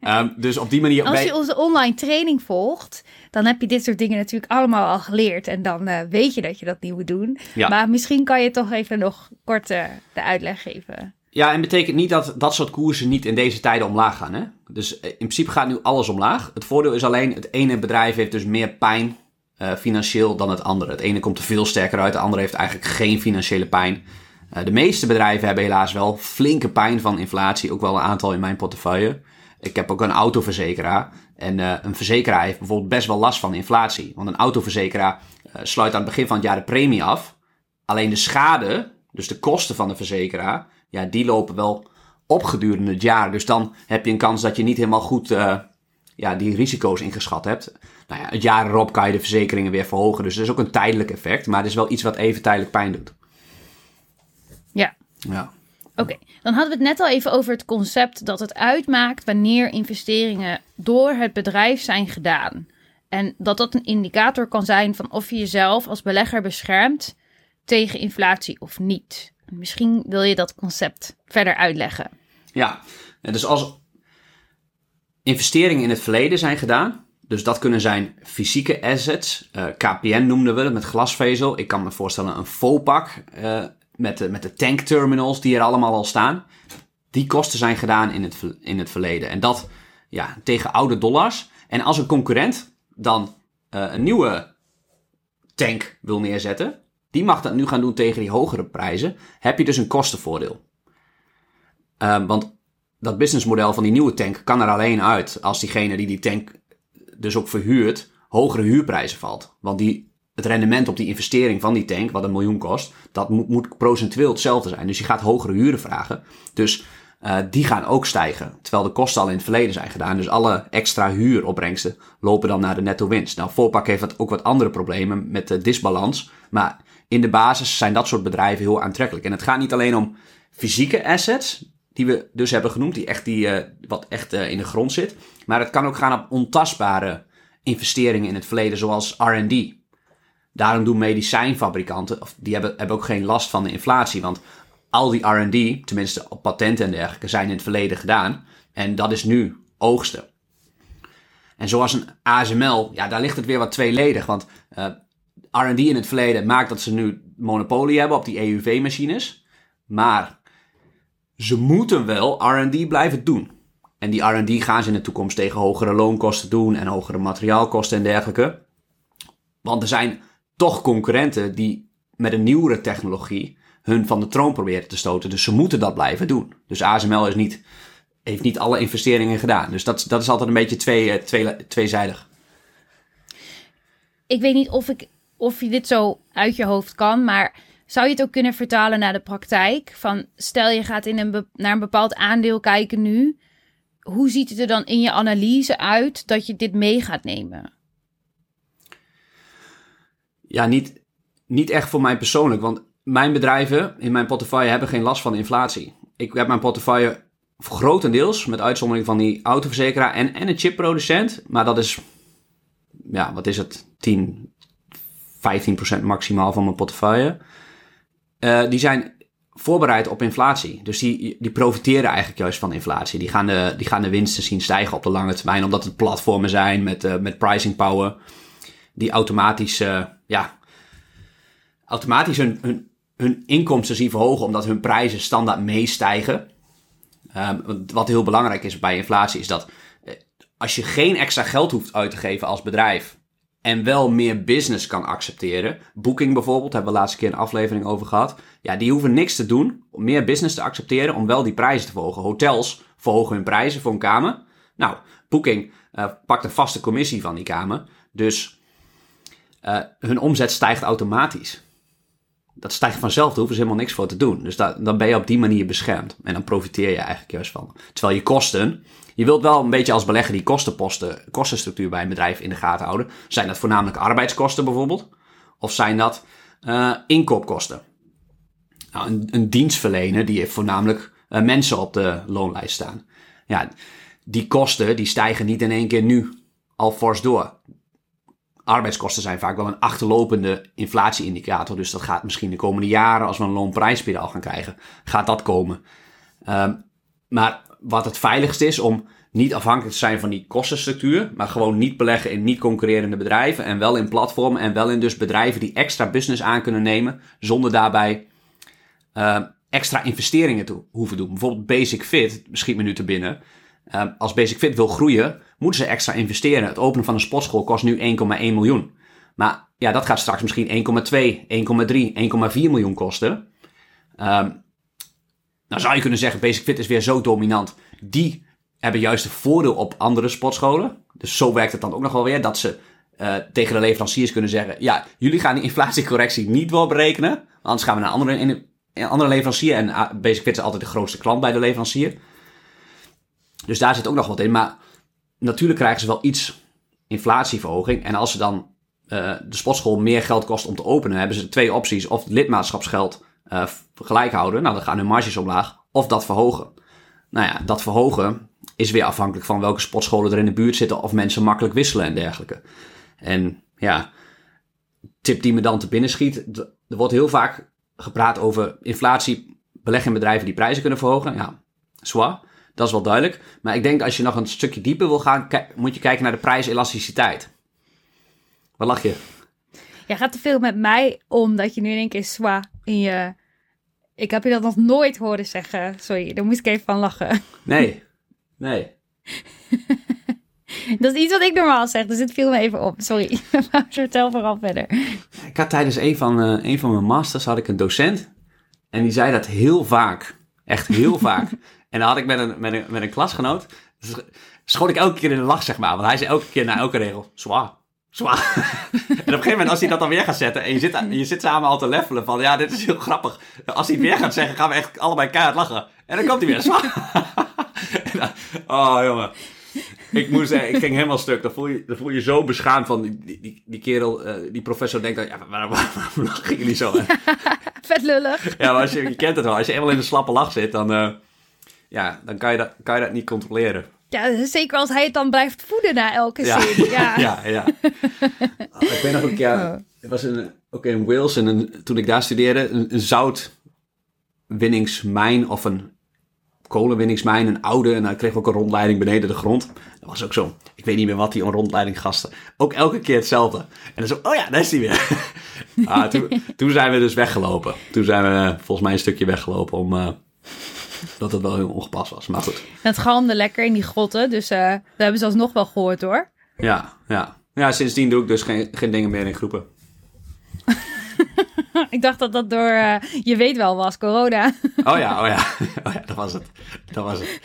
Um, *laughs* dus op die manier. Als je onze online training volgt, dan heb je dit soort dingen natuurlijk allemaal al geleerd. En dan uh, weet je dat je dat niet moet doen. Ja. Maar misschien kan je toch even nog kort uh, de uitleg geven. Ja, en betekent niet dat dat soort koersen niet in deze tijden omlaag gaan. Hè? Dus in principe gaat nu alles omlaag. Het voordeel is alleen, het ene bedrijf heeft dus meer pijn uh, financieel dan het andere. Het ene komt er veel sterker uit, het andere heeft eigenlijk geen financiële pijn. Uh, de meeste bedrijven hebben helaas wel flinke pijn van inflatie, ook wel een aantal in mijn portefeuille. Ik heb ook een autoverzekeraar. En uh, een verzekeraar heeft bijvoorbeeld best wel last van inflatie. Want een autoverzekeraar uh, sluit aan het begin van het jaar de premie af. Alleen de schade, dus de kosten van de verzekeraar, ja, die lopen wel op gedurende het jaar. Dus dan heb je een kans dat je niet helemaal goed ja, die risico's ingeschat hebt. Nou ja, het jaar erop kan je de verzekeringen weer verhogen. Dus dat is ook een tijdelijk effect. Maar het is wel iets wat even tijdelijk pijn doet. Ja. Ja. Oké, dan hadden we het net al even over het concept dat het uitmaakt wanneer investeringen door het bedrijf zijn gedaan. En dat dat een indicator kan zijn van of je jezelf als belegger beschermt tegen inflatie of niet. Misschien wil je dat concept verder uitleggen. Ja, dus als investeringen in het verleden zijn gedaan, dus dat kunnen zijn fysieke assets, uh, eh, KPN noemden we het met glasvezel. Ik kan me voorstellen een FOPAC, uh, met de, met de tankterminals die er allemaal al staan. die kosten zijn gedaan in het, in het verleden. En dat ja, tegen oude dollars. En als een concurrent dan uh, een nieuwe tank wil neerzetten, die mag dat nu gaan doen tegen die hogere prijzen, heb je dus een kostenvoordeel. Uh, want dat businessmodel van die nieuwe tank kan er alleen uit als diegene die die tank dus ook verhuurt, hogere huurprijzen valt. Want die, het rendement op die investering van die tank, wat een miljoen kost, dat moet, moet procentueel hetzelfde zijn. Dus je gaat hogere huren vragen. Dus uh, die gaan ook stijgen. Terwijl de kosten al in het verleden zijn gedaan. Dus alle extra huuropbrengsten lopen dan naar de netto winst. Nou, Voorpak heeft wat, ook wat andere problemen met de disbalans. Maar in de basis zijn dat soort bedrijven heel aantrekkelijk. En het gaat niet alleen om fysieke assets, die we dus hebben genoemd, die echt die, uh, wat echt uh, in de grond zit. Maar het kan ook gaan op ontastbare investeringen in het verleden, zoals R&D. Daarom doen medicijnfabrikanten, of die hebben, hebben ook geen last van de inflatie. Want al die R&D, tenminste op patenten en dergelijke, zijn in het verleden gedaan. En dat is nu oogsten. En zoals een ASML, ja, daar ligt het weer wat tweeledig. Want uh, R&D in het verleden maakt dat ze nu monopolie hebben op die EUV-machines. Maar ze moeten wel R&D blijven doen. En die R&D gaan ze in de toekomst tegen hogere loonkosten doen en hogere materiaalkosten en dergelijke. Want er zijn toch concurrenten die met een nieuwere technologie hun van de troon proberen te stoten. Dus ze moeten dat blijven doen. Dus ASML is niet, heeft niet alle investeringen gedaan. Dus dat, dat is altijd een beetje eh, twee, tweezijdig. Ik weet niet of, ik, of je dit zo uit je hoofd kan, maar zou je het ook kunnen vertalen naar de praktijk? Van stel je gaat in een naar een bepaald aandeel kijken nu. Hoe ziet het er dan in je analyse uit dat je dit mee gaat nemen? Ja, niet, niet echt voor mij persoonlijk. Want mijn bedrijven in mijn portefeuille hebben geen last van inflatie. Ik heb mijn portefeuille grotendeels, met uitzondering van die autoverzekeraar en, en een chipproducent. Maar dat is, ja, wat is het? 10, 15% maximaal van mijn portefeuille. Uh, die zijn voorbereid op inflatie. Dus die, die profiteren eigenlijk juist van inflatie. Die gaan, de, die gaan de winsten zien stijgen op de lange termijn, omdat het platformen zijn met, uh, met pricing power. Die automatisch, uh, ja, automatisch hun, hun, hun inkomsten zien verhogen, omdat hun prijzen standaard meestijgen. Um, wat heel belangrijk is bij inflatie, is dat als je geen extra geld hoeft uit te geven als bedrijf en wel meer business kan accepteren. Booking bijvoorbeeld, hebben we laatste keer een aflevering over gehad. Ja, die hoeven niks te doen om meer business te accepteren om wel die prijzen te verhogen. Hotels verhogen hun prijzen voor een kamer. Nou, Booking uh, pakt een vaste commissie van die kamer. Dus uh, hun omzet stijgt automatisch. Dat stijgt vanzelf, daar hoeven ze helemaal niks voor te doen. Dus dan ben je op die manier beschermd. En dan profiteer je eigenlijk juist van. Terwijl je kosten, je wilt wel een beetje als belegger die kostenposten, kostenstructuur bij een bedrijf in de gaten houden. Zijn dat voornamelijk arbeidskosten bijvoorbeeld? Of zijn dat uh, inkoopkosten? Nou, een, een dienstverlener die heeft voornamelijk uh, mensen op de loonlijst staan. Ja, die kosten die stijgen niet in één keer nu al fors door. Arbeidskosten zijn vaak wel een achterlopende inflatieindicator. Dus dat gaat misschien de komende jaren, als we een loonprijsspiraal gaan krijgen, gaat dat komen. Um, maar wat het veiligst is om niet afhankelijk te zijn van die kostenstructuur, maar gewoon niet beleggen in niet concurrerende bedrijven en wel in platformen en wel in dus bedrijven die extra business aan kunnen nemen zonder daarbij uh, extra investeringen te hoeven doen. Bijvoorbeeld Basic Fit, schiet me nu te binnen. Uh, als Basic Fit wil groeien, moeten ze extra investeren. Het openen van een sportschool kost nu 1,1 miljoen. Maar ja, dat gaat straks misschien 1,2, 1,3, 1,4 miljoen kosten. Um, nou zou je kunnen zeggen, Basic Fit is weer zo dominant. Die hebben juist een voordeel op andere sportscholen. Dus zo werkt het dan ook nog wel weer. Dat ze uh, tegen de leveranciers kunnen zeggen... Ja, jullie gaan die inflatiecorrectie niet berekenen. Anders gaan we naar andere, een andere leverancier. En uh, Basic Fit is altijd de grootste klant bij de leverancier. Dus daar zit ook nog wat in. Maar natuurlijk krijgen ze wel iets inflatieverhoging. En als ze dan uh, de sportschool meer geld kost om te openen... hebben ze twee opties. Of lidmaatschapsgeld uh, gelijk houden, nou dan gaan hun marges omlaag, of dat verhogen. Nou ja, dat verhogen is weer afhankelijk van welke sportscholen er in de buurt zitten of mensen makkelijk wisselen en dergelijke. En ja, tip die me dan te binnen schiet, er wordt heel vaak gepraat over inflatie, beleggen in bedrijven die prijzen kunnen verhogen. Ja, zwaar, dat is wel duidelijk. Maar ik denk als je nog een stukje dieper wil gaan, moet je kijken naar de prijselasticiteit. Wat lach je? Jij gaat te veel met mij om dat je nu in één keer zwaar in je Ik heb je dat nog nooit horen zeggen. Sorry, daar moest ik even van lachen. Nee, *laughs* nee. Dat is iets wat ik normaal zeg, dus het viel me even op. Sorry, *laughs* vertel vooral verder. Ik had tijdens een van, eh, een van mijn masters had ik een docent. En die zei dat heel vaak. Echt heel vaak. En dan had ik met een, met een, met een klasgenoot. Dus schoot ik elke keer in de lach, zeg maar. Want hij zei elke keer na elke regel, zwaar, zwaar. *laughs* en op een gegeven moment, als hij dat dan weer gaat zetten... en je zit, je zit samen al te levelen van... ja, dit is heel grappig. Als hij het weer gaat zeggen, gaan we echt allebei keihard lachen. En dan komt hij weer, zwaar. *laughs* Dan- oh, jongen. Ik moest zeggen, ik ging helemaal stuk. Dan voel je, dan voel je zo beschaamd van die, die, die, kerel, eh, die professor denkt dan, ja, waarom, *laughs* waarom lachen jullie zo? Vet lullig. Ja, maar als je, je kent het wel. Als je eenmaal in een slappe lach zit, dan, eh, ja, dan kan, je dat, kan je dat niet controleren. Ja, zeker als hij het dan blijft voeden na elke Ja, zin. *laughs* Ja. ja, ja. Oh, ik weet nog een keer, het was in, ook in Wales, en een, toen ik daar studeerde, een, een zoutwinningsmijn of een kolenwinningsmijn, een oude, en kregen we ook een rondleiding beneden de grond. Dat was ook zo, ik weet niet meer wat die een rondleiding gasten. Ook elke keer hetzelfde. En dan zo, oh ja, daar is die weer. *laughs* ah, toen, toen zijn we dus weggelopen. Toen zijn we eh, volgens mij een stukje weggelopen om... eh, dat het wel heel ongepast was, maar goed. Het galmde lekker in die grotten, dus eh, we hebben ze alsnog wel gehoord hoor. Ja, ja. Ja, sindsdien doe ik dus geen, geen dingen meer in groepen. *laughs* ik dacht dat dat door, eh, je weet wel was, corona. Oh ja, oh ja. *laughs* Oh ja, dat was het. Dat was het.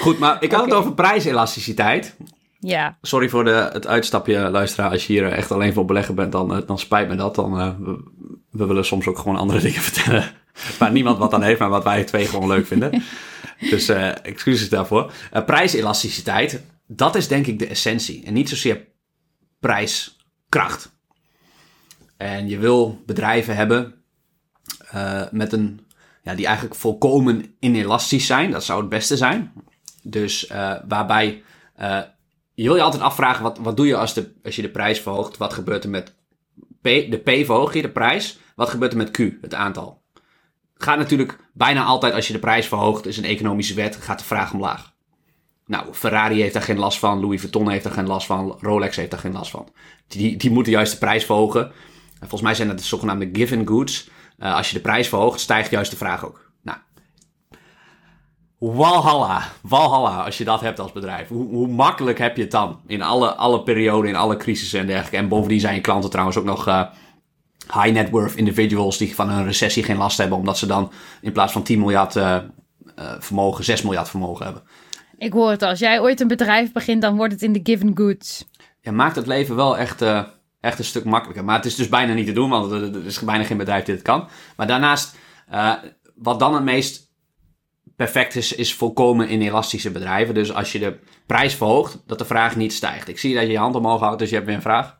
Goed, maar ik had het over prijselasticiteit. Ja, Sorry voor de, het uitstapje, luisteraar. Als je hier echt alleen voor beleggen bent, dan, eh, dan spijt me dat. Dan, eh, we, we willen soms ook gewoon andere *laughs* dingen vertellen. Waar niemand wat aan heeft, maar wat wij twee gewoon leuk vinden. *laughs* Dus eh, excuses daarvoor. Eh, prijselasticiteit, dat is denk ik de essentie. En niet zozeer prijskracht. En je wil bedrijven hebben eh, met een, ja, die eigenlijk volkomen inelastisch zijn. Dat zou het beste zijn. Dus eh, waarbij eh, je wil je altijd afvragen, wat, wat doe je als, de, als je de prijs verhoogt? Wat gebeurt er met P? De P verhoog je, de prijs. Wat gebeurt er met Q, het aantal? Gaat natuurlijk bijna altijd als je de prijs verhoogt, is een economische wet, gaat de vraag omlaag. Nou, Ferrari heeft daar geen last van, Louis Vuitton heeft daar geen last van, Rolex heeft daar geen last van. Die, die moeten juist de prijs verhogen. En volgens mij zijn dat de zogenaamde given goods. Eh, als je de prijs verhoogt, stijgt juist de vraag ook. Walhalla, Walhalla, als je dat hebt als bedrijf. Hoe, hoe makkelijk heb je het dan? In alle, alle perioden, in alle crisissen en dergelijke. En bovendien zijn je klanten trouwens ook nog eh, high net worth individuals die van een recessie geen last hebben. Omdat ze dan in plaats van 10 miljard eh, eh, vermogen, 6 miljard vermogen hebben. ik hoor het al. Als jij ooit een bedrijf begint, dan wordt het in de given goods. Ja, maakt het leven wel echt, echt een stuk makkelijker. Maar het is dus bijna niet te doen, want er, is bijna geen bedrijf die het kan. Maar daarnaast, wat dan het meest perfect is, is volkomen inelastische bedrijven. Dus als je de prijs verhoogt, dat de vraag niet stijgt. Ik zie dat je je hand omhoog houdt, dus je hebt weer een vraag.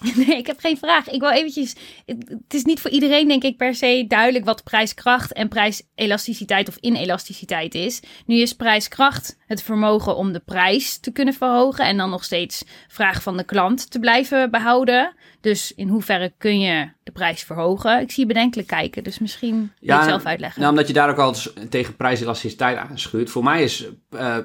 *laughs* Nee, ik heb geen vraag. Ik wil eventjes. Het is niet voor iedereen, denk ik, per se duidelijk wat prijskracht en prijselasticiteit of inelasticiteit is. Nu is prijskracht het vermogen om de prijs te kunnen verhogen en dan nog steeds vraag van de klant te blijven behouden. Dus in hoeverre kun je de prijs verhogen? Ik zie je bedenkelijk kijken, dus misschien wil je het zelf uitleggen. Nou, omdat je daar ook altijd tegen prijselasticiteit aanschuurt. Voor mij is eh,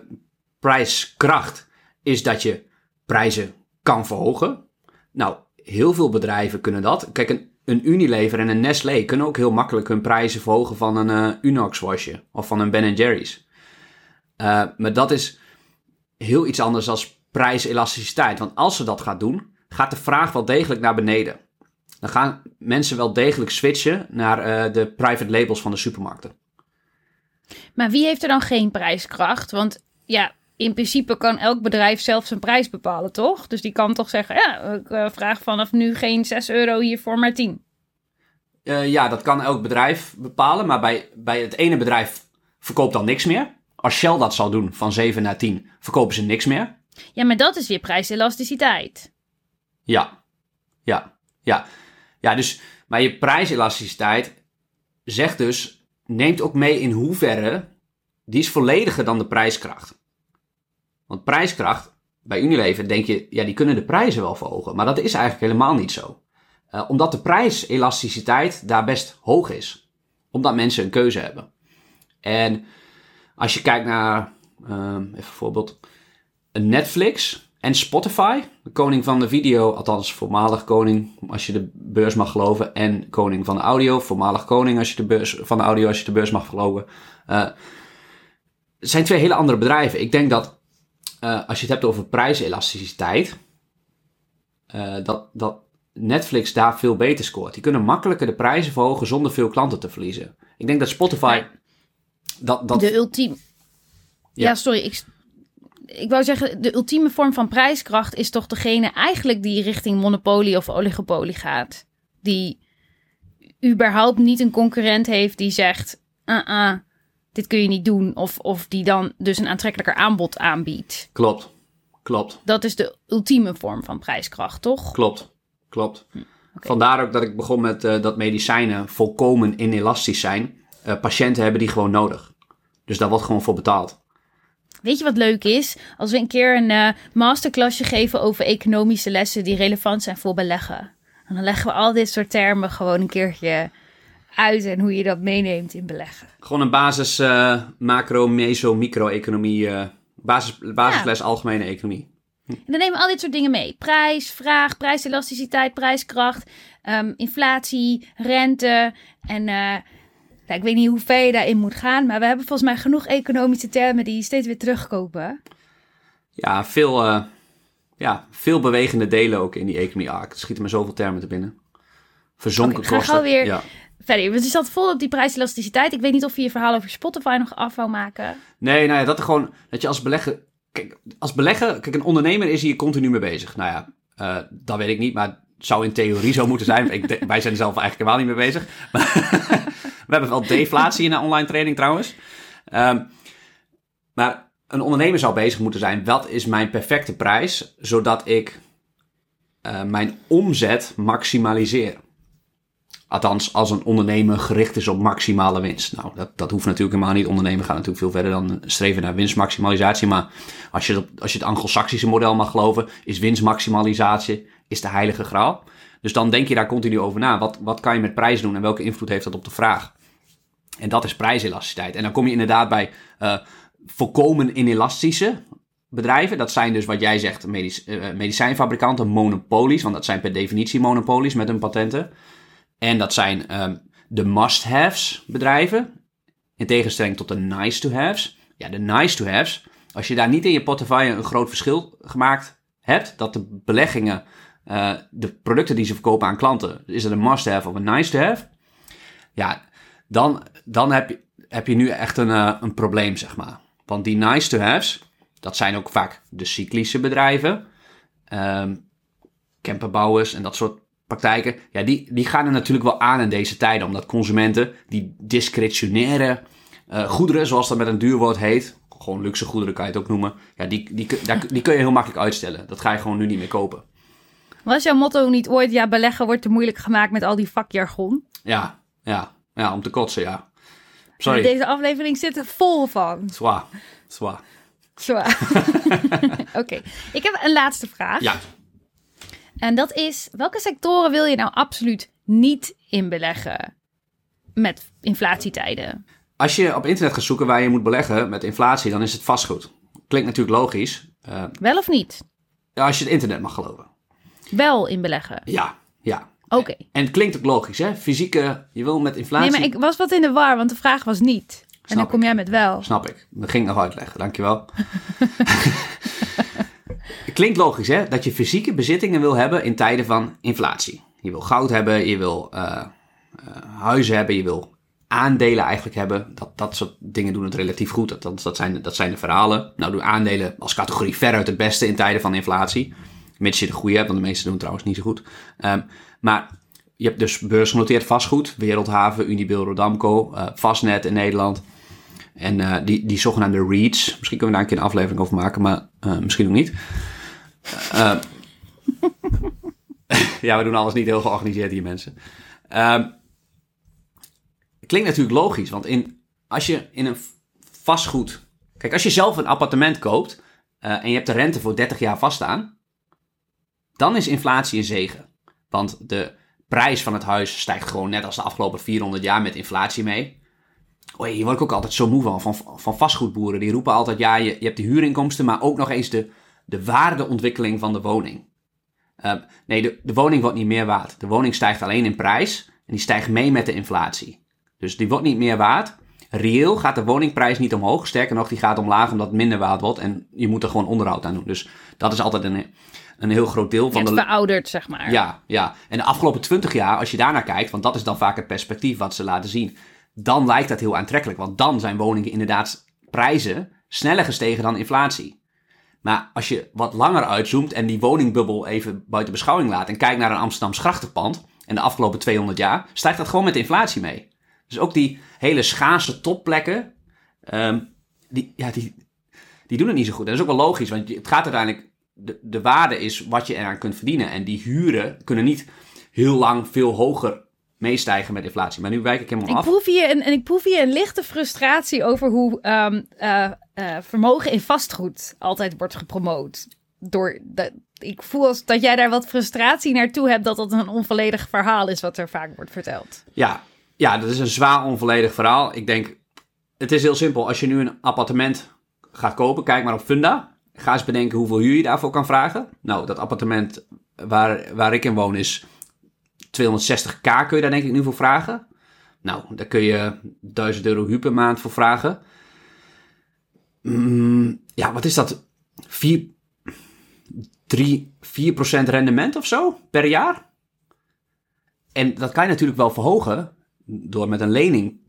prijskracht is dat je prijzen kan verhogen. Nou, heel veel bedrijven kunnen dat. Kijk, een, een Unilever en een Nestlé kunnen ook heel makkelijk hun prijzen verhogen van een eh, Unox wasje of van een Ben Jerry's. Eh, maar dat is heel iets anders dan prijselasticiteit. Want als ze dat gaat doen, gaat de vraag wel degelijk naar beneden. Dan gaan mensen wel degelijk switchen naar eh, de private labels van de supermarkten. Maar wie heeft er dan geen prijskracht? Want ja, in principe kan elk bedrijf zelf zijn prijs bepalen, toch? Dus die kan toch zeggen, ja, ik eh, vraag vanaf nu geen 6 euro hiervoor, maar 10. Eh, ja, dat kan elk bedrijf bepalen, maar bij, bij het ene bedrijf verkoopt dan niks meer. Als Shell dat zal doen van 7 naar 10, verkopen ze niks meer. Ja, maar dat is weer prijselasticiteit. Ja, ja, ja. Ja, dus, maar je prijselasticiteit zegt dus, neemt ook mee in hoeverre, die is vollediger dan de prijskracht. Want prijskracht, bij Unilever denk je, ja, die kunnen de prijzen wel verhogen. Maar dat is eigenlijk helemaal niet zo. Eh, omdat de prijselasticiteit daar best hoog is. Omdat mensen een keuze hebben. En als je kijkt naar, ehm, even een voorbeeld, een Netflix en Spotify, de koning van de video, althans voormalig koning, als je de beurs mag geloven. En koning van de audio, voormalig koning als je de beurs, van de audio, als je de beurs mag geloven. Uh, het zijn twee hele andere bedrijven. Ik denk dat uh, als je het hebt over prijselasticiteit, uh, dat, dat Netflix daar veel beter scoort. Die kunnen makkelijker de prijzen verhogen zonder veel klanten te verliezen. Ik denk dat Spotify. Dat, dat... De ultieme. Ja. ja, sorry. Ik, ik wou zeggen, de ultieme vorm van prijskracht is toch degene eigenlijk die richting monopolie of oligopolie gaat. Die überhaupt niet een concurrent heeft die zegt: uh -uh, dit kun je niet doen. Of, of die dan dus een aantrekkelijker aanbod aanbiedt. Klopt, klopt. Dat is de ultieme vorm van prijskracht, toch? Klopt, klopt. Hm, Vandaar ook dat ik begon met uh, dat medicijnen volkomen inelastisch zijn. Uh, patiënten hebben die gewoon nodig. Dus daar wordt gewoon voor betaald. Weet je wat leuk is? Als we een keer een uh, masterclassje geven over economische lessen die relevant zijn voor beleggen. En dan leggen we al dit soort termen gewoon een keertje uit en hoe je dat meeneemt in beleggen. Gewoon een basis uh, macro, meso, micro-economie, uh, basis, basisles algemene economie. Hm. En dan nemen we al dit soort dingen mee. Prijs, vraag, prijselasticiteit, prijskracht, um, inflatie, rente en... Nou, ik weet niet hoe ver je daarin moet gaan, maar we hebben volgens mij genoeg economische termen die steeds weer terugkopen. Ja, veel, uh, ja, veel bewegende delen ook in die economie. Ah, er schieten me zoveel termen te binnen. Verzonken okay, kosten. Ga weer ja. verder. We zat vol op die prijselasticiteit. Ik weet niet of je je verhaal over Spotify nog af wou maken. Nee, nou ja, dat gewoon, dat je als belegger, kijk, als belegger, kijk, een ondernemer is hier continu mee bezig. Nou ja, uh, dat weet ik niet, maar het zou in theorie zo moeten zijn. ik, wij zijn er zelf eigenlijk helemaal niet mee bezig. *laughs* We hebben wel deflatie in de online training trouwens. Um, maar een ondernemer zou bezig moeten zijn: wat is mijn perfecte prijs, zodat ik uh, mijn omzet maximaliseer? Althans, als een ondernemer gericht is op maximale winst. Nou, dat, dat hoeft natuurlijk helemaal niet. Ondernemen gaat natuurlijk veel verder dan streven naar winstmaximalisatie. Maar als je, als je het anglo-saxische model mag geloven, is winstmaximalisatie is de heilige graal. Dus dan denk je daar continu over na. Wat, wat kan je met prijs doen en welke invloed heeft dat op de vraag? En dat is prijselasticiteit. En dan kom je inderdaad bij uh, volkomen inelastische bedrijven. Dat zijn dus wat jij zegt, medic uh, medicijnfabrikanten, monopolies. Want dat zijn per definitie monopolies met hun patenten. En dat zijn um, de must-haves bedrijven. In tegenstelling tot de nice-to-haves. Ja, de nice-to-haves. Als je daar niet in je portefeuille een groot verschil gemaakt hebt, dat de beleggingen, uh, de producten die ze verkopen aan klanten, is het een must-have of een nice-to-have? Ja, dan, dan heb, je, heb je nu echt een, uh, een probleem, zeg maar. Want die nice-to-haves, dat zijn ook vaak de cyclische bedrijven, um, camperbouwers en dat soort praktijken. Ja, die, die gaan er natuurlijk wel aan in deze tijden, omdat consumenten die discretionaire uh, goederen, zoals dat met een duur woord heet, gewoon luxe goederen kan je het ook noemen, ja, die, die, die kun je heel makkelijk uitstellen. Dat ga je gewoon nu niet meer kopen. Was jouw motto niet ooit, ja, beleggen wordt te moeilijk gemaakt met al die vakjargon? Ja, ja. Ja, om te kotsen, ja. Sorry. Deze aflevering zit er vol van. Zwaar. Zwaar. Zwaar. *laughs* Oké. Ik heb een laatste vraag. Ja. En dat is, welke sectoren wil je nou absoluut niet inbeleggen met inflatietijden? Als je op internet gaat zoeken waar je moet beleggen met inflatie, dan is het vastgoed. Klinkt natuurlijk logisch. Uh, Wel of niet? Als je het internet mag geloven. Wel inbeleggen? Ja, ja. Oké. En het klinkt ook logisch, hè? Fysieke, je wil met inflatie... Nee, maar ik was wat in de war, want de vraag was niet. en dan kom jij met wel. Snap ik. Dat ging ik nog uitleggen, dankjewel. *laughs* *laughs* het klinkt logisch, hè? Dat je fysieke bezittingen wil hebben in tijden van inflatie. Je wil goud hebben, je wil uh, uh, huizen hebben, je wil aandelen eigenlijk hebben. Dat, dat soort dingen doen het relatief goed. Dat, dat, zijn, dat zijn de verhalen. Nou doen aandelen als categorie veruit het beste in tijden van inflatie. Mits je de goede hebt, want de meeste doen trouwens niet zo goed. Um, maar je hebt dus beursgenoteerd vastgoed, Wereldhaven, Unibail Rodamco, uh, Fastnet in Nederland. En uh, die, die zogenaamde REITs, misschien kunnen we daar een keer een aflevering over maken, maar uh, misschien ook niet. *laughs* ja, we doen alles niet heel georganiseerd hier, mensen. Ehm, klinkt natuurlijk logisch, want in, als je in een vastgoed... Kijk, als je zelf een appartement koopt en je hebt de rente voor 30 jaar vaststaan, dan is inflatie een zegen. Want de prijs van het huis stijgt gewoon net als de afgelopen 400 jaar met inflatie mee. Oh, hier word ik ook altijd zo moe van, van, van vastgoedboeren. Die roepen altijd, ja, je, hebt de huurinkomsten, maar ook nog eens de de waardeontwikkeling van de woning. Uh, nee, de, de woning wordt niet meer waard. De woning stijgt alleen in prijs en die stijgt mee met de inflatie. Dus die wordt niet meer waard. Reëel gaat de woningprijs niet omhoog. Sterker nog, die gaat omlaag omdat het minder waard wordt. En je moet er gewoon onderhoud aan doen. Dus dat is altijd een, een heel groot deel van het de... verouderd, zeg maar. Ja, ja. En de afgelopen twintig jaar, als je daarnaar kijkt... want dat is dan vaak het perspectief wat ze laten zien... dan lijkt dat heel aantrekkelijk. Want dan zijn woningen inderdaad prijzen sneller gestegen dan inflatie. Maar als je wat langer uitzoomt en die woningbubbel even buiten beschouwing laat... en kijkt naar een Amsterdams grachtenpand... en de afgelopen 200 jaar, stijgt dat gewoon met de inflatie mee. Dus ook die hele schaarse topplekken, um, die, ja, die, die doen het niet zo goed. dat is ook wel logisch, want het gaat uiteindelijk... De, de waarde is wat je eraan kunt verdienen. En die huren kunnen niet heel lang veel hoger meestijgen met inflatie. Maar nu wijk ik helemaal ik af. Proef hier een, en ik proef hier een lichte frustratie over hoe um, uh, uh, vermogen in vastgoed altijd wordt gepromoot. Door de, ik voel als dat jij daar wat frustratie naartoe hebt dat dat een onvolledig verhaal is wat er vaak wordt verteld. Ja, ja, dat is een zwaar onvolledig verhaal. Ik denk, het is heel simpel. Als je nu een appartement gaat kopen, kijk maar op Funda. Ga eens bedenken hoeveel huur je daarvoor kan vragen. Nou, dat appartement waar, waar ik in woon is 260k kun je daar denk ik nu voor vragen. Nou, daar kun je 1000 euro huur per maand voor vragen. Mm, ja, wat is dat? 4, 3, 4% rendement of zo per jaar? En dat kan je natuurlijk wel verhogen door met een lening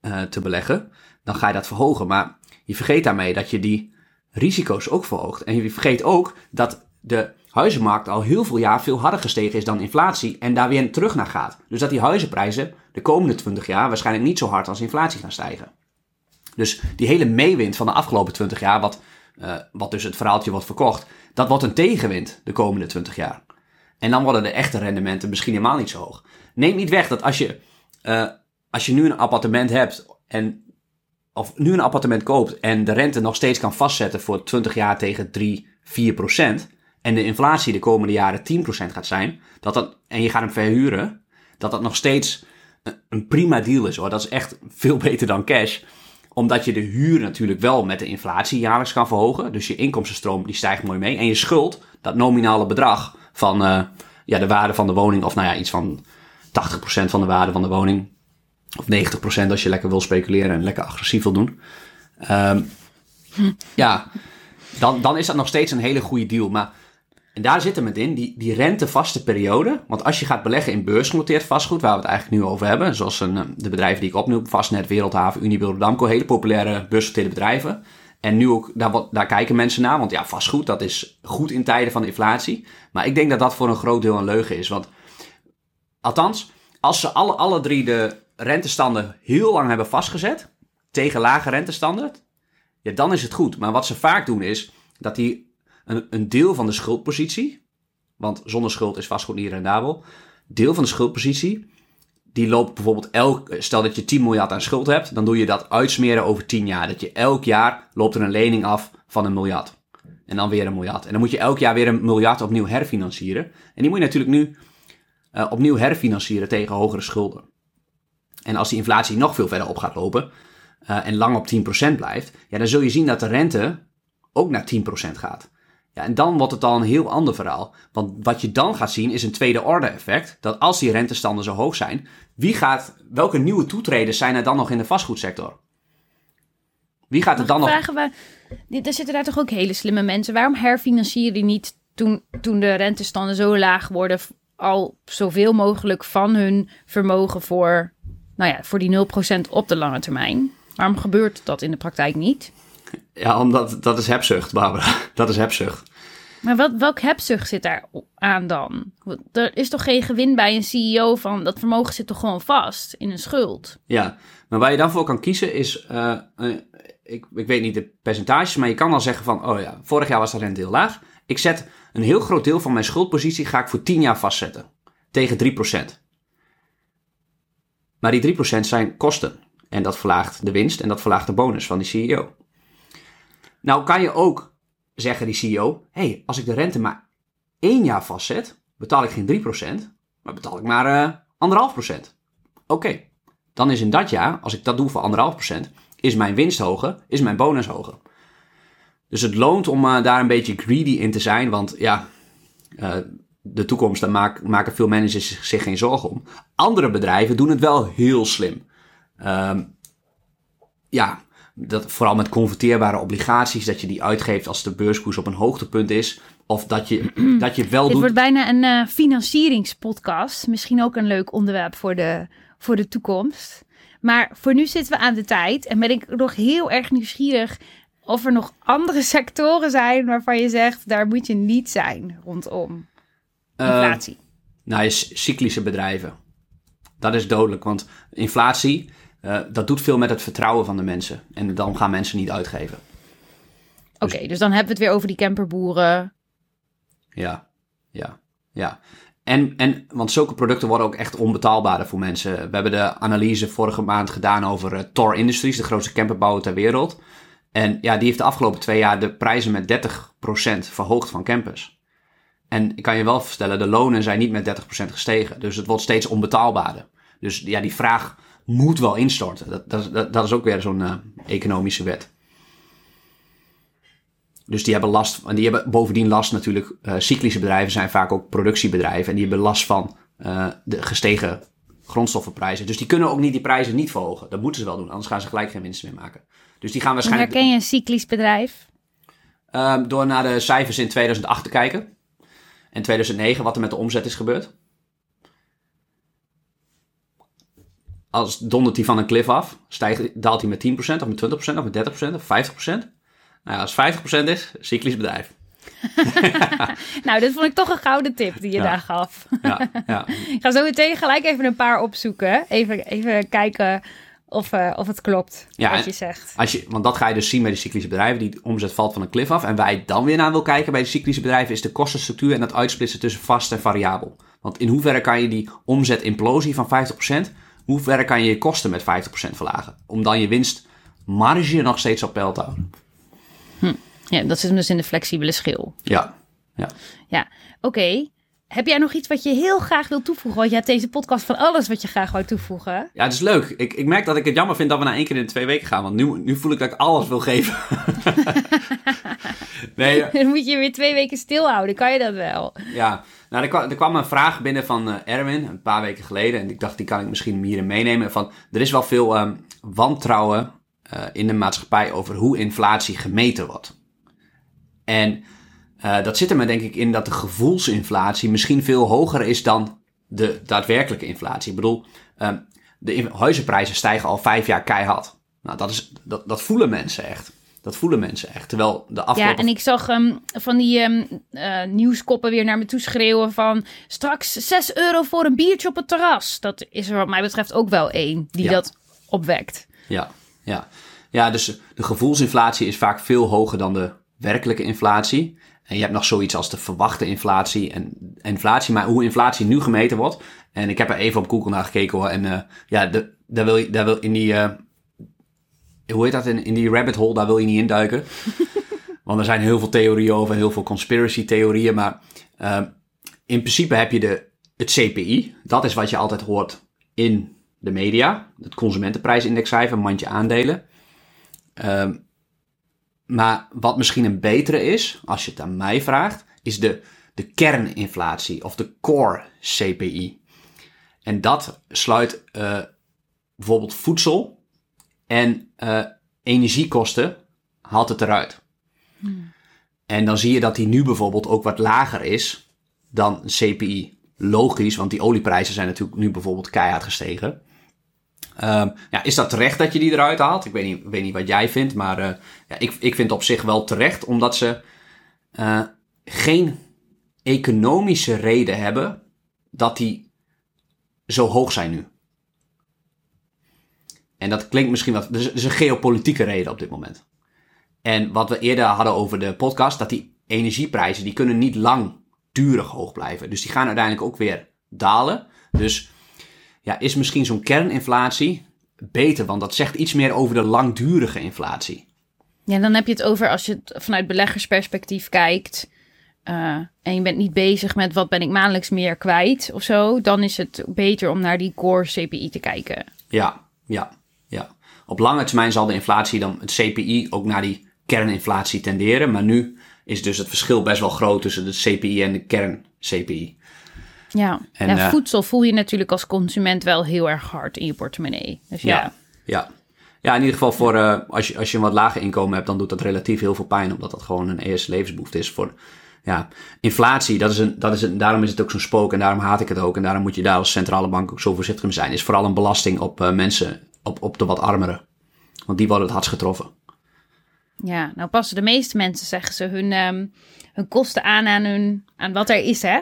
uh, te beleggen. Dan ga je dat verhogen. Maar je vergeet daarmee dat je die risico's ook verhoogt. En je vergeet ook dat de huizenmarkt al heel veel jaar veel harder gestegen is dan inflatie en daar weer terug naar gaat. Dus dat die huizenprijzen de komende 20 jaar waarschijnlijk niet zo hard als inflatie gaan stijgen. Dus die hele meewind van de afgelopen 20 jaar, wat, uh, wat dus het verhaaltje wordt verkocht, dat wordt een tegenwind de komende 20 jaar. En dan worden de echte rendementen misschien helemaal niet zo hoog. Neem niet weg dat als je, uh, als je nu een appartement hebt en of nu een appartement koopt en de rente nog steeds kan vastzetten voor 20 jaar tegen 3, 4 procent, en de inflatie de komende jaren 10% gaat zijn, dat dat, en je gaat hem verhuren, dat dat nog steeds een prima deal is hoor. Dat is echt veel *laughs* beter dan cash. Omdat je de huur natuurlijk wel met de inflatie jaarlijks kan verhogen. Dus je inkomstenstroom die stijgt mooi mee. En je schuld, dat nominale bedrag van uh, ja, de waarde van de woning, of nou ja, iets van 80% van de waarde van de woning. Of 90% als je lekker wil speculeren en lekker agressief wil doen. Um, ja, dan, dan is dat nog steeds een hele goede deal. Maar en daar zit hem het in, die, die rentevaste periode. Want als je gaat beleggen in beursgenoteerd vastgoed, waar we het eigenlijk nu over hebben, zoals een, eh, de bedrijven die ik opnoem, Vastnet, Wereldhaven, Unibail, Damco, hele populaire beursgenoteerde bedrijven. En nu ook, daar, daar kijken mensen naar, want ja, vastgoed, dat is goed in tijden van inflatie. Maar ik denk dat dat voor een groot deel een leugen is. Want althans, als ze alle, alle drie de rentestanden heel lang hebben vastgezet, tegen lage rentestanden, ja, dan is het goed. Maar wat ze vaak doen is, dat die een, een deel van de schuldpositie, want zonder schuld is vastgoed niet rendabel, deel van de schuldpositie, die loopt bijvoorbeeld elk, stel dat je 10 miljard aan schuld hebt, dan doe je dat uitsmeren over 10 jaar. Dat je elk jaar loopt er een lening af van een miljard. En dan weer een miljard. En dan moet je elk jaar weer een miljard opnieuw herfinancieren. En die moet je natuurlijk nu uh, opnieuw herfinancieren tegen hogere schulden. En als die inflatie nog veel verder op gaat lopen uh, en lang op 10% blijft, ja, dan zul je zien dat de rente ook naar 10% gaat. Ja, en dan wordt het al een heel ander verhaal. Want wat je dan gaat zien is een tweede orde effect. Dat als die rentestanden zo hoog zijn, wie gaat, welke nieuwe toetreders zijn er dan nog in de vastgoedsector? Wie gaat er dan nog... Vragen we, er zitten daar toch ook hele slimme mensen. Waarom herfinancieren die niet toen, toen de rentestanden zo laag worden... al zoveel mogelijk van hun vermogen voor, nou ja, voor die 0% op de lange termijn? Waarom gebeurt dat in de praktijk niet? Ja, omdat dat is hebzucht, Barbara. *laughs* Dat is hebzucht. Maar wat, welk hebzucht zit daar aan dan? Er is toch geen gewin bij een CEO van dat vermogen zit toch gewoon vast in een schuld? Ja, maar waar je dan voor kan kiezen is, uh, uh, ik, ik weet niet de percentages, maar je kan dan zeggen van, oh ja, vorig jaar was de rente heel laag. Ik zet een heel groot deel van mijn schuldpositie ga ik voor 10 jaar vastzetten. Tegen 3%. Maar die 3% zijn kosten. En dat verlaagt de winst en dat verlaagt de bonus van die CEO. Nou kan je ook zeggen, die CEO, hey, als ik de rente maar één jaar vastzet, betaal ik geen 3%, maar betaal ik maar uh, 1,5%. Oké, dan is in dat jaar, als ik dat doe voor 1,5%, is mijn winst hoger, is mijn bonus hoger. dus het loont om uh, daar een beetje greedy in te zijn, want ja, uh, de toekomst, daar maken veel managers zich geen zorgen om. Andere bedrijven doen het wel heel slim. Um, ja, dat, vooral met converteerbare obligaties, dat je die uitgeeft als de beurskoers op een hoogtepunt is. Of dat je, *clears throat* dat je wel Dit doet... wordt bijna een uh, financieringspodcast. Misschien ook een leuk onderwerp voor de, voor de toekomst. Maar voor nu zitten we aan de tijd en ben ik nog heel erg nieuwsgierig of er nog andere sectoren zijn waarvan je zegt, daar moet je niet zijn rondom inflatie. Uh, nou, je cyclische bedrijven. Dat is dodelijk, want inflatie, uh, dat doet veel met het vertrouwen van de mensen. En dan gaan mensen niet uitgeven. Oké, okay, dus... dus dan hebben we het weer over die camperboeren. Ja, ja, ja. En, en, want zulke producten worden ook echt onbetaalbaarder voor mensen. We hebben de analyse vorige maand gedaan over uh, Tor Industries, de grootste camperbouwer ter wereld. En ja, die heeft de afgelopen twee jaar de prijzen met 30% verhoogd van campers. En ik kan je wel vertellen, de lonen zijn niet met 30% gestegen. Dus het wordt steeds onbetaalbaarder. Dus ja, die vraag moet wel instorten. Dat, dat, dat, dat is ook weer zo'n uh, economische wet. Dus die hebben last, en die hebben bovendien last natuurlijk, uh, cyclische bedrijven zijn vaak ook productiebedrijven. En die hebben last van uh, de gestegen grondstoffenprijzen. Dus die kunnen ook niet die prijzen niet verhogen. Dat moeten ze wel doen, anders gaan ze gelijk geen winst meer maken. Dus die gaan waarschijnlijk... Herken je een cyclisch bedrijf? Uh, door naar de cijfers in 2008 te kijken. En 2009, wat er met de omzet is gebeurd. Als dondert hij van een cliff af, stijgt, daalt hij met 10% of met 20% of met 30% of 50%. Nou ja, als 50% is, cyclisch bedrijf. *laughs* nou, dit vond ik toch een gouden tip die je Ja. daar gaf. Ja, ja. *laughs* Ik ga zo meteen gelijk even een paar opzoeken. Even, even kijken of, eh, of het klopt Ja, wat je zegt. Als je, want dat ga je dus zien bij de cyclische bedrijven. Die omzet valt van een cliff af. En waar je dan weer naar wil kijken bij de cyclische bedrijven... is de kostenstructuur en het uitsplitsen tussen vast en variabel. Want in hoeverre kan je die omzetimplosie van 50%... hoe ver kan je je kosten met 50% verlagen? Om dan je winstmarge nog steeds op peil te houden. Ja, dat zit hem dus in de flexibele schil. Ja, ja. Ja, oké. Heb jij nog iets wat je heel graag wil toevoegen? Want je hebt deze podcast van alles wat je graag wou toevoegen. Ja, het is leuk. Ik, ik merk dat ik het jammer vind dat we na één keer in de twee weken gaan. Want nu, nu voel ik dat ik alles wil geven. *laughs* nee, Dan moet je je weer twee weken stilhouden. Kan je dat wel? ja. Nou, er kwam, er kwam een vraag binnen van eh, Erwin een paar weken geleden. En ik dacht, die kan ik misschien hierin meenemen. Van, er is wel veel ehm, wantrouwen eh, in de maatschappij over hoe inflatie gemeten wordt. En eh, dat zit er maar denk ik in dat de gevoelsinflatie misschien veel hoger is dan de daadwerkelijke inflatie. Ik bedoel, ehm, de huizenprijzen stijgen al vijf jaar keihard. Nou, dat, is, dat, dat voelen mensen echt. Dat voelen mensen echt. Terwijl de Ja, afgelopen... en ik zag ehm, van die ehm, eh, nieuwskoppen weer naar me toe schreeuwen van... straks 6 euro voor een biertje op het terras. Dat is er wat mij betreft ook wel één die Ja. dat opwekt. Ja, ja. ja, dus de gevoelsinflatie is vaak veel hoger dan de werkelijke inflatie. En je hebt nog zoiets als de verwachte inflatie en inflatie. Maar hoe inflatie nu gemeten wordt. En ik heb er even op Google naar gekeken hoor. En eh, ja, de, daar wil je daar wil in die. eh, hoe heet dat? In, in die rabbit hole, daar wil je niet induiken. *laughs* Want er zijn heel veel theorieën over, heel veel conspiracy theorieën. Maar eh, in principe heb je de, het CPI. Dat is wat je altijd hoort in de media. Het consumentenprijsindexcijfer, mandje aandelen. Ehm, maar wat misschien een betere is, als je het aan mij vraagt, is de, de kerninflatie of de core CPI. En dat sluit eh, bijvoorbeeld voedsel en eh, energiekosten, haalt het eruit. En dan zie je dat die nu bijvoorbeeld ook wat lager is dan CPI. Logisch, want die olieprijzen zijn natuurlijk nu bijvoorbeeld keihard gestegen. Ehm, ja, is dat terecht dat je die eruit haalt? Ik weet niet, weet niet wat jij vindt, maar eh, ja, ik, ik vind op zich wel terecht, omdat ze eh, geen economische reden hebben dat die zo hoog zijn nu. En dat klinkt misschien wat. Er is, is een geopolitieke reden op dit moment. En wat we eerder hadden over de podcast, dat die energieprijzen, die kunnen niet langdurig hoog blijven. Dus die gaan uiteindelijk ook weer dalen. Dus ja, is misschien zo'n kerninflatie beter, want dat zegt iets meer over de langdurige inflatie. Ja, dan heb je het over als je het vanuit beleggersperspectief kijkt. eh, en je bent niet bezig met wat ben ik maandelijks meer kwijt of zo. Dan is het beter om naar die core CPI te kijken. Ja, ja, ja. Op lange termijn zal de inflatie dan het CPI ook naar die kerninflatie tenderen. Maar nu is dus het verschil best wel groot tussen de CPI en de kern-CPI. Ja, En, ja eh, voedsel voel je natuurlijk als consument wel heel erg hard in je portemonnee. Dus ja, Ja, ja. ja in ieder geval voor, eh, als, je, als je een wat lager inkomen hebt, dan doet dat relatief heel veel pijn, omdat dat gewoon een eerste levensbehoefte is. Voor, ja, inflatie, dat is een, dat is een, daarom is het ook zo'n spook en daarom haat ik het ook. En daarom moet je daar als centrale bank ook zo voorzichtig mee zijn. Is vooral een belasting op eh, mensen, op, op de wat armeren. Want die worden het hardst getroffen. ja, nou passen de meeste mensen, zeggen ze, hun, ehm, hun kosten aan aan, hun, aan wat er is, hè?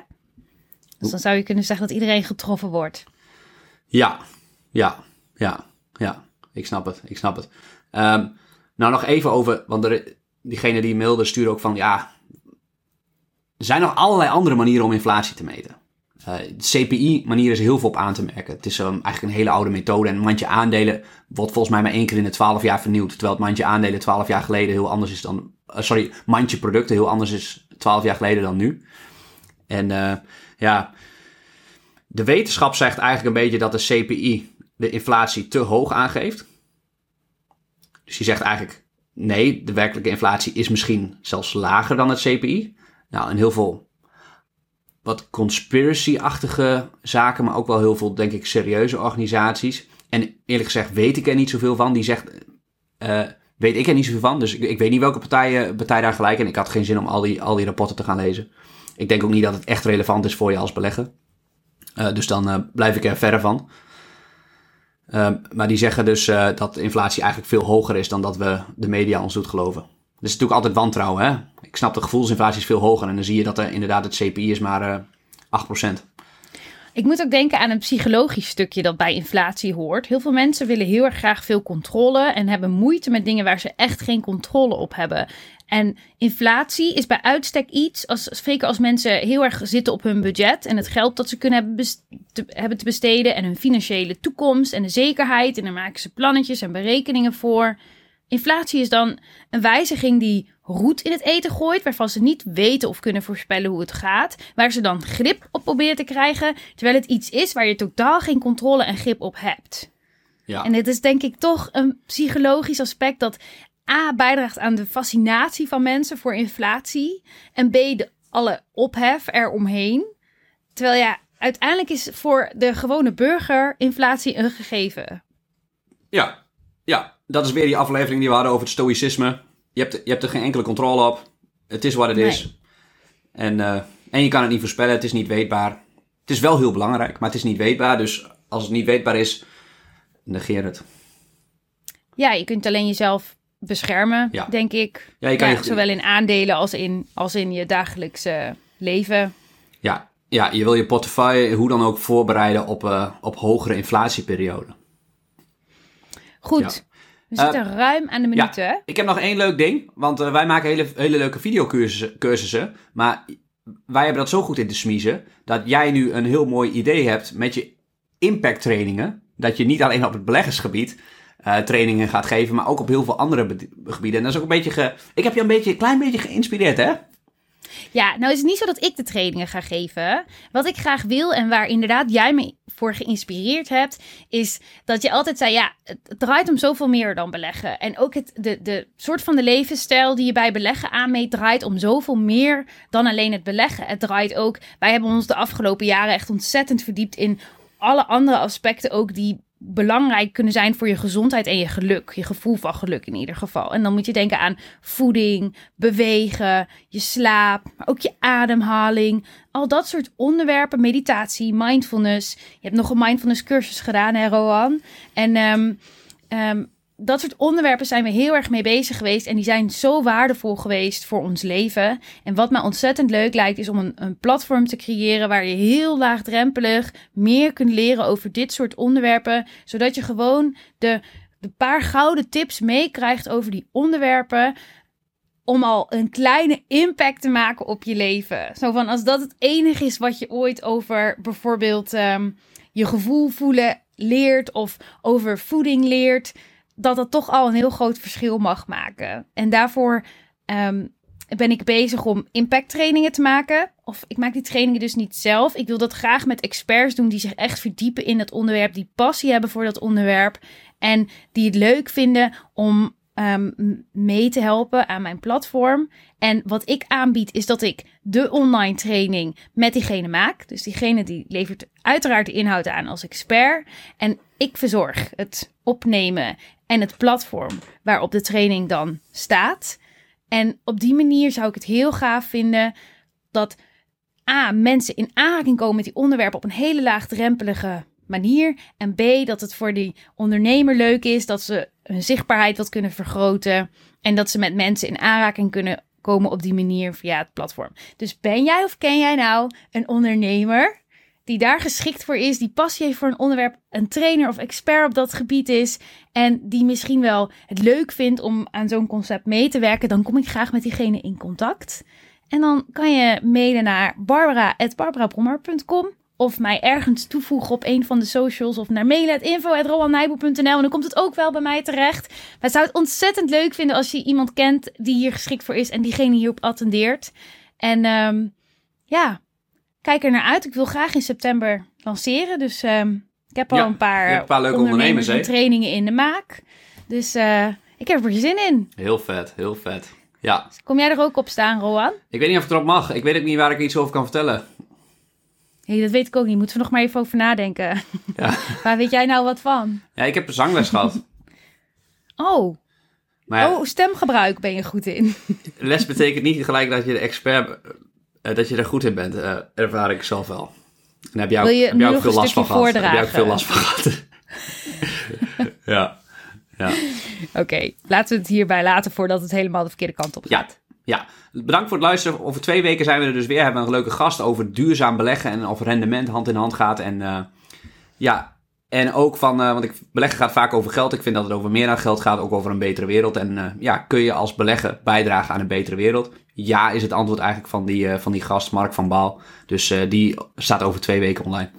Dus dan zou je kunnen zeggen dat iedereen getroffen wordt. Ja, ja, ja, ja. Ik snap het, ik snap het. Ehm, nou, nog even over, want er, diegene die mailde stuurde ook van, ja, er zijn nog allerlei andere manieren om inflatie te meten. Eh, de CPI-manier is heel veel op aan te merken. Het is um, eigenlijk een hele oude methode. En een mandje aandelen wordt volgens mij maar één keer in de twaalf jaar vernieuwd. Terwijl het mandje aandelen twaalf jaar geleden heel anders is dan... eh, sorry, mandje producten heel anders is twaalf jaar geleden dan nu. En eh, ja, de wetenschap zegt eigenlijk een beetje dat de CPI de inflatie te hoog aangeeft. Dus die zegt eigenlijk, nee, de werkelijke inflatie is misschien zelfs lager dan het CPI. Nou, en heel veel wat conspiracy-achtige zaken, maar ook wel heel veel, denk ik, serieuze organisaties. En eerlijk gezegd weet ik er niet zoveel van. Die zegt, eh, weet ik er niet zoveel van. Dus ik, weet niet welke partij, partij daar gelijk. En ik had geen zin om al die, al die rapporten te gaan lezen. Ik denk ook niet dat het echt relevant is voor je als belegger. Eh, dus dan eh, blijf ik er verre van. Ehm, maar die zeggen dus eh, dat inflatie eigenlijk veel hoger is dan dat we de media ons doet geloven. Dus natuurlijk altijd wantrouwen. Hè? Ik snap de gevoelsinflatie is veel hoger. En dan zie je dat er inderdaad het CPI is maar eh 8%. Ik moet ook denken aan een psychologisch stukje dat bij inflatie hoort. Heel veel mensen willen heel erg graag veel controle en hebben moeite met dingen waar ze echt geen controle op hebben. En inflatie is bij uitstek iets, als, zeker als mensen heel erg zitten op hun budget en het geld dat ze kunnen hebben, te, hebben te besteden en hun financiële toekomst en de zekerheid. En daar maken ze plannetjes en berekeningen voor. Inflatie is dan een wijziging die roet in het eten gooit, waarvan ze niet weten of kunnen voorspellen hoe het gaat, waar ze dan grip op proberen te krijgen, terwijl het iets is waar je totaal geen controle en grip op hebt. Ja. En dit is denk ik toch een psychologisch aspect dat A bijdraagt aan de fascinatie van mensen voor inflatie en B de alle ophef eromheen. Terwijl ja, uiteindelijk is voor de gewone burger inflatie een gegeven. Ja, ja, dat is weer die aflevering die we hadden over het stoïcisme. Je hebt, je hebt er geen enkele controle op. Het is wat het is. En, eh, en je kan het niet voorspellen, het is niet weetbaar. Het is wel heel belangrijk, maar het is niet weetbaar. Dus als het niet weetbaar is, negeer het. Ja, je kunt alleen jezelf beschermen, Ja. denk ik. Ja, je kan Ja, je- zowel in aandelen als in, als in je dagelijkse leven. Ja, ja, je wil je portefeuille hoe dan ook voorbereiden op, eh, op hogere inflatieperioden. Goed, we zitten ruim aan de minuten. Ja, ik heb nog één leuk ding. Want eh, wij maken hele, hele leuke videocursussen. cursussen, maar wij hebben dat zo goed in te smiezen. Dat jij nu een heel mooi idee hebt met je impact trainingen. Dat je niet alleen op het beleggersgebied eh, trainingen gaat geven. Maar ook op heel veel andere gebieden. En dat is ook een beetje... Ge... Ik heb je een, beetje, een klein beetje geïnspireerd hè? Ja, nou is het niet zo dat ik de trainingen ga geven. Wat ik graag wil en waar inderdaad jij me voor geïnspireerd hebt, is dat je altijd zei, ja, het draait om zoveel meer dan beleggen. En ook het, de, de soort van de levensstijl die je bij beleggen aanmeet, draait om zoveel meer dan alleen het beleggen. Het draait ook, wij hebben ons de afgelopen jaren echt ontzettend verdiept in alle andere aspecten ook die belangrijk kunnen zijn voor je gezondheid en je geluk. Je gevoel van geluk in ieder geval. En dan moet je denken aan voeding, bewegen, je slaap, maar ook je ademhaling. Al dat soort onderwerpen, meditatie, mindfulness. Je hebt nog een mindfulness cursus gedaan, hè Rohan? En ehm, dat soort onderwerpen zijn we heel erg mee bezig geweest. En die zijn zo waardevol geweest voor ons leven. En wat mij ontzettend leuk lijkt, is om een, een platform te creëren waar je heel laagdrempelig meer kunt leren over dit soort onderwerpen. Zodat je gewoon de, de paar gouden tips meekrijgt over die onderwerpen. Om al een kleine impact te maken op je leven. Zo van als dat het enige is wat je ooit over bijvoorbeeld ehm, je gevoel voelen leert. Of over voeding leert dat dat toch al een heel groot verschil mag maken. En daarvoor ehm, ben ik bezig om impact trainingen te maken. Of ik maak die trainingen dus niet zelf. Ik wil dat graag met experts doen die zich echt verdiepen in dat onderwerp, die passie hebben voor dat onderwerp en die het leuk vinden om ehm, mee te helpen aan mijn platform. En wat ik aanbied is dat ik de online training met diegene maak. Dus diegene die levert uiteraard de inhoud aan als expert. En ik verzorg het opnemen en het platform waarop de training dan staat. En op die manier zou ik het heel gaaf vinden dat A, mensen in aanraking komen met die onderwerpen op een hele laagdrempelige manier. En B, dat het voor die ondernemer leuk is, dat ze hun zichtbaarheid wat kunnen vergroten. En dat ze met mensen in aanraking kunnen komen op die manier via het platform. Dus ben jij of ken jij nou een ondernemer die daar geschikt voor is, die passie heeft voor een onderwerp, een trainer of expert op dat gebied is en die misschien wel het leuk vindt om aan zo'n concept mee te werken, dan kom ik graag met diegene in contact. En dan kan je mailen naar barbara.barbarabrommer.com of mij ergens toevoegen op een van de socials of naar mailen.info.roannijboe.nl en dan komt het ook wel bij mij terecht. Maar ik zou het ontzettend leuk vinden als je iemand kent die hier geschikt voor is en diegene hierop attendeert. En ehm, ja, kijk er naar uit. Ik wil graag in september lanceren, dus ehm, ik heb al Ja, een paar, een paar leuke ondernemers, en trainingen in de maak. Dus eh, ik heb er zin in. Heel vet, heel vet. Ja, Kom jij er ook op staan, Roan? ik weet niet of ik erop mag. Ik weet ook niet waar ik iets over kan vertellen. Hey, dat weet ik ook niet. Moeten we nog maar even over nadenken. Ja, *laughs* Waar weet jij nou wat van? ja ik heb een zangles gehad. *laughs* Oh, Maar ja, oh stemgebruik ben je goed in. les betekent niet gelijk dat je de expert, eh, dat je er goed in bent. eh, ervaar ik zelf wel. En heb jij ook, heb jij ook veel last van gehad. Heb jij ook veel last *laughs* van gehad. ja. Ja. Oké, laten we het hierbij laten voordat het helemaal de verkeerde kant op Ja, gaat. ja. Bedankt voor het luisteren. Over twee weken zijn we er dus weer. Hebben we een leuke gast over duurzaam beleggen en of rendement hand in hand gaat. En eh, ja, en ook van, want ik, beleggen gaat vaak over geld. Ik vind dat het over meer dan geld gaat, ook over een betere wereld. En ja, kun je als belegger bijdragen aan een betere wereld? Ja, is het antwoord eigenlijk van die, eh, van die gast, Mark van Baal. Dus eh, die staat over twee weken online.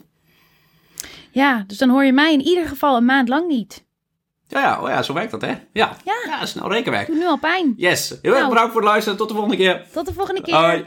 Ja, dus dan hoor je mij in ieder geval een maand lang niet. Ja, ja, oh ja zo werkt dat, hè? Ja, Ja. ja snel rekenwerk. Doet nu al pijn. Yes. Heel erg Nou. bedankt voor het luisteren. Tot de volgende keer. Tot de volgende keer. Hoi.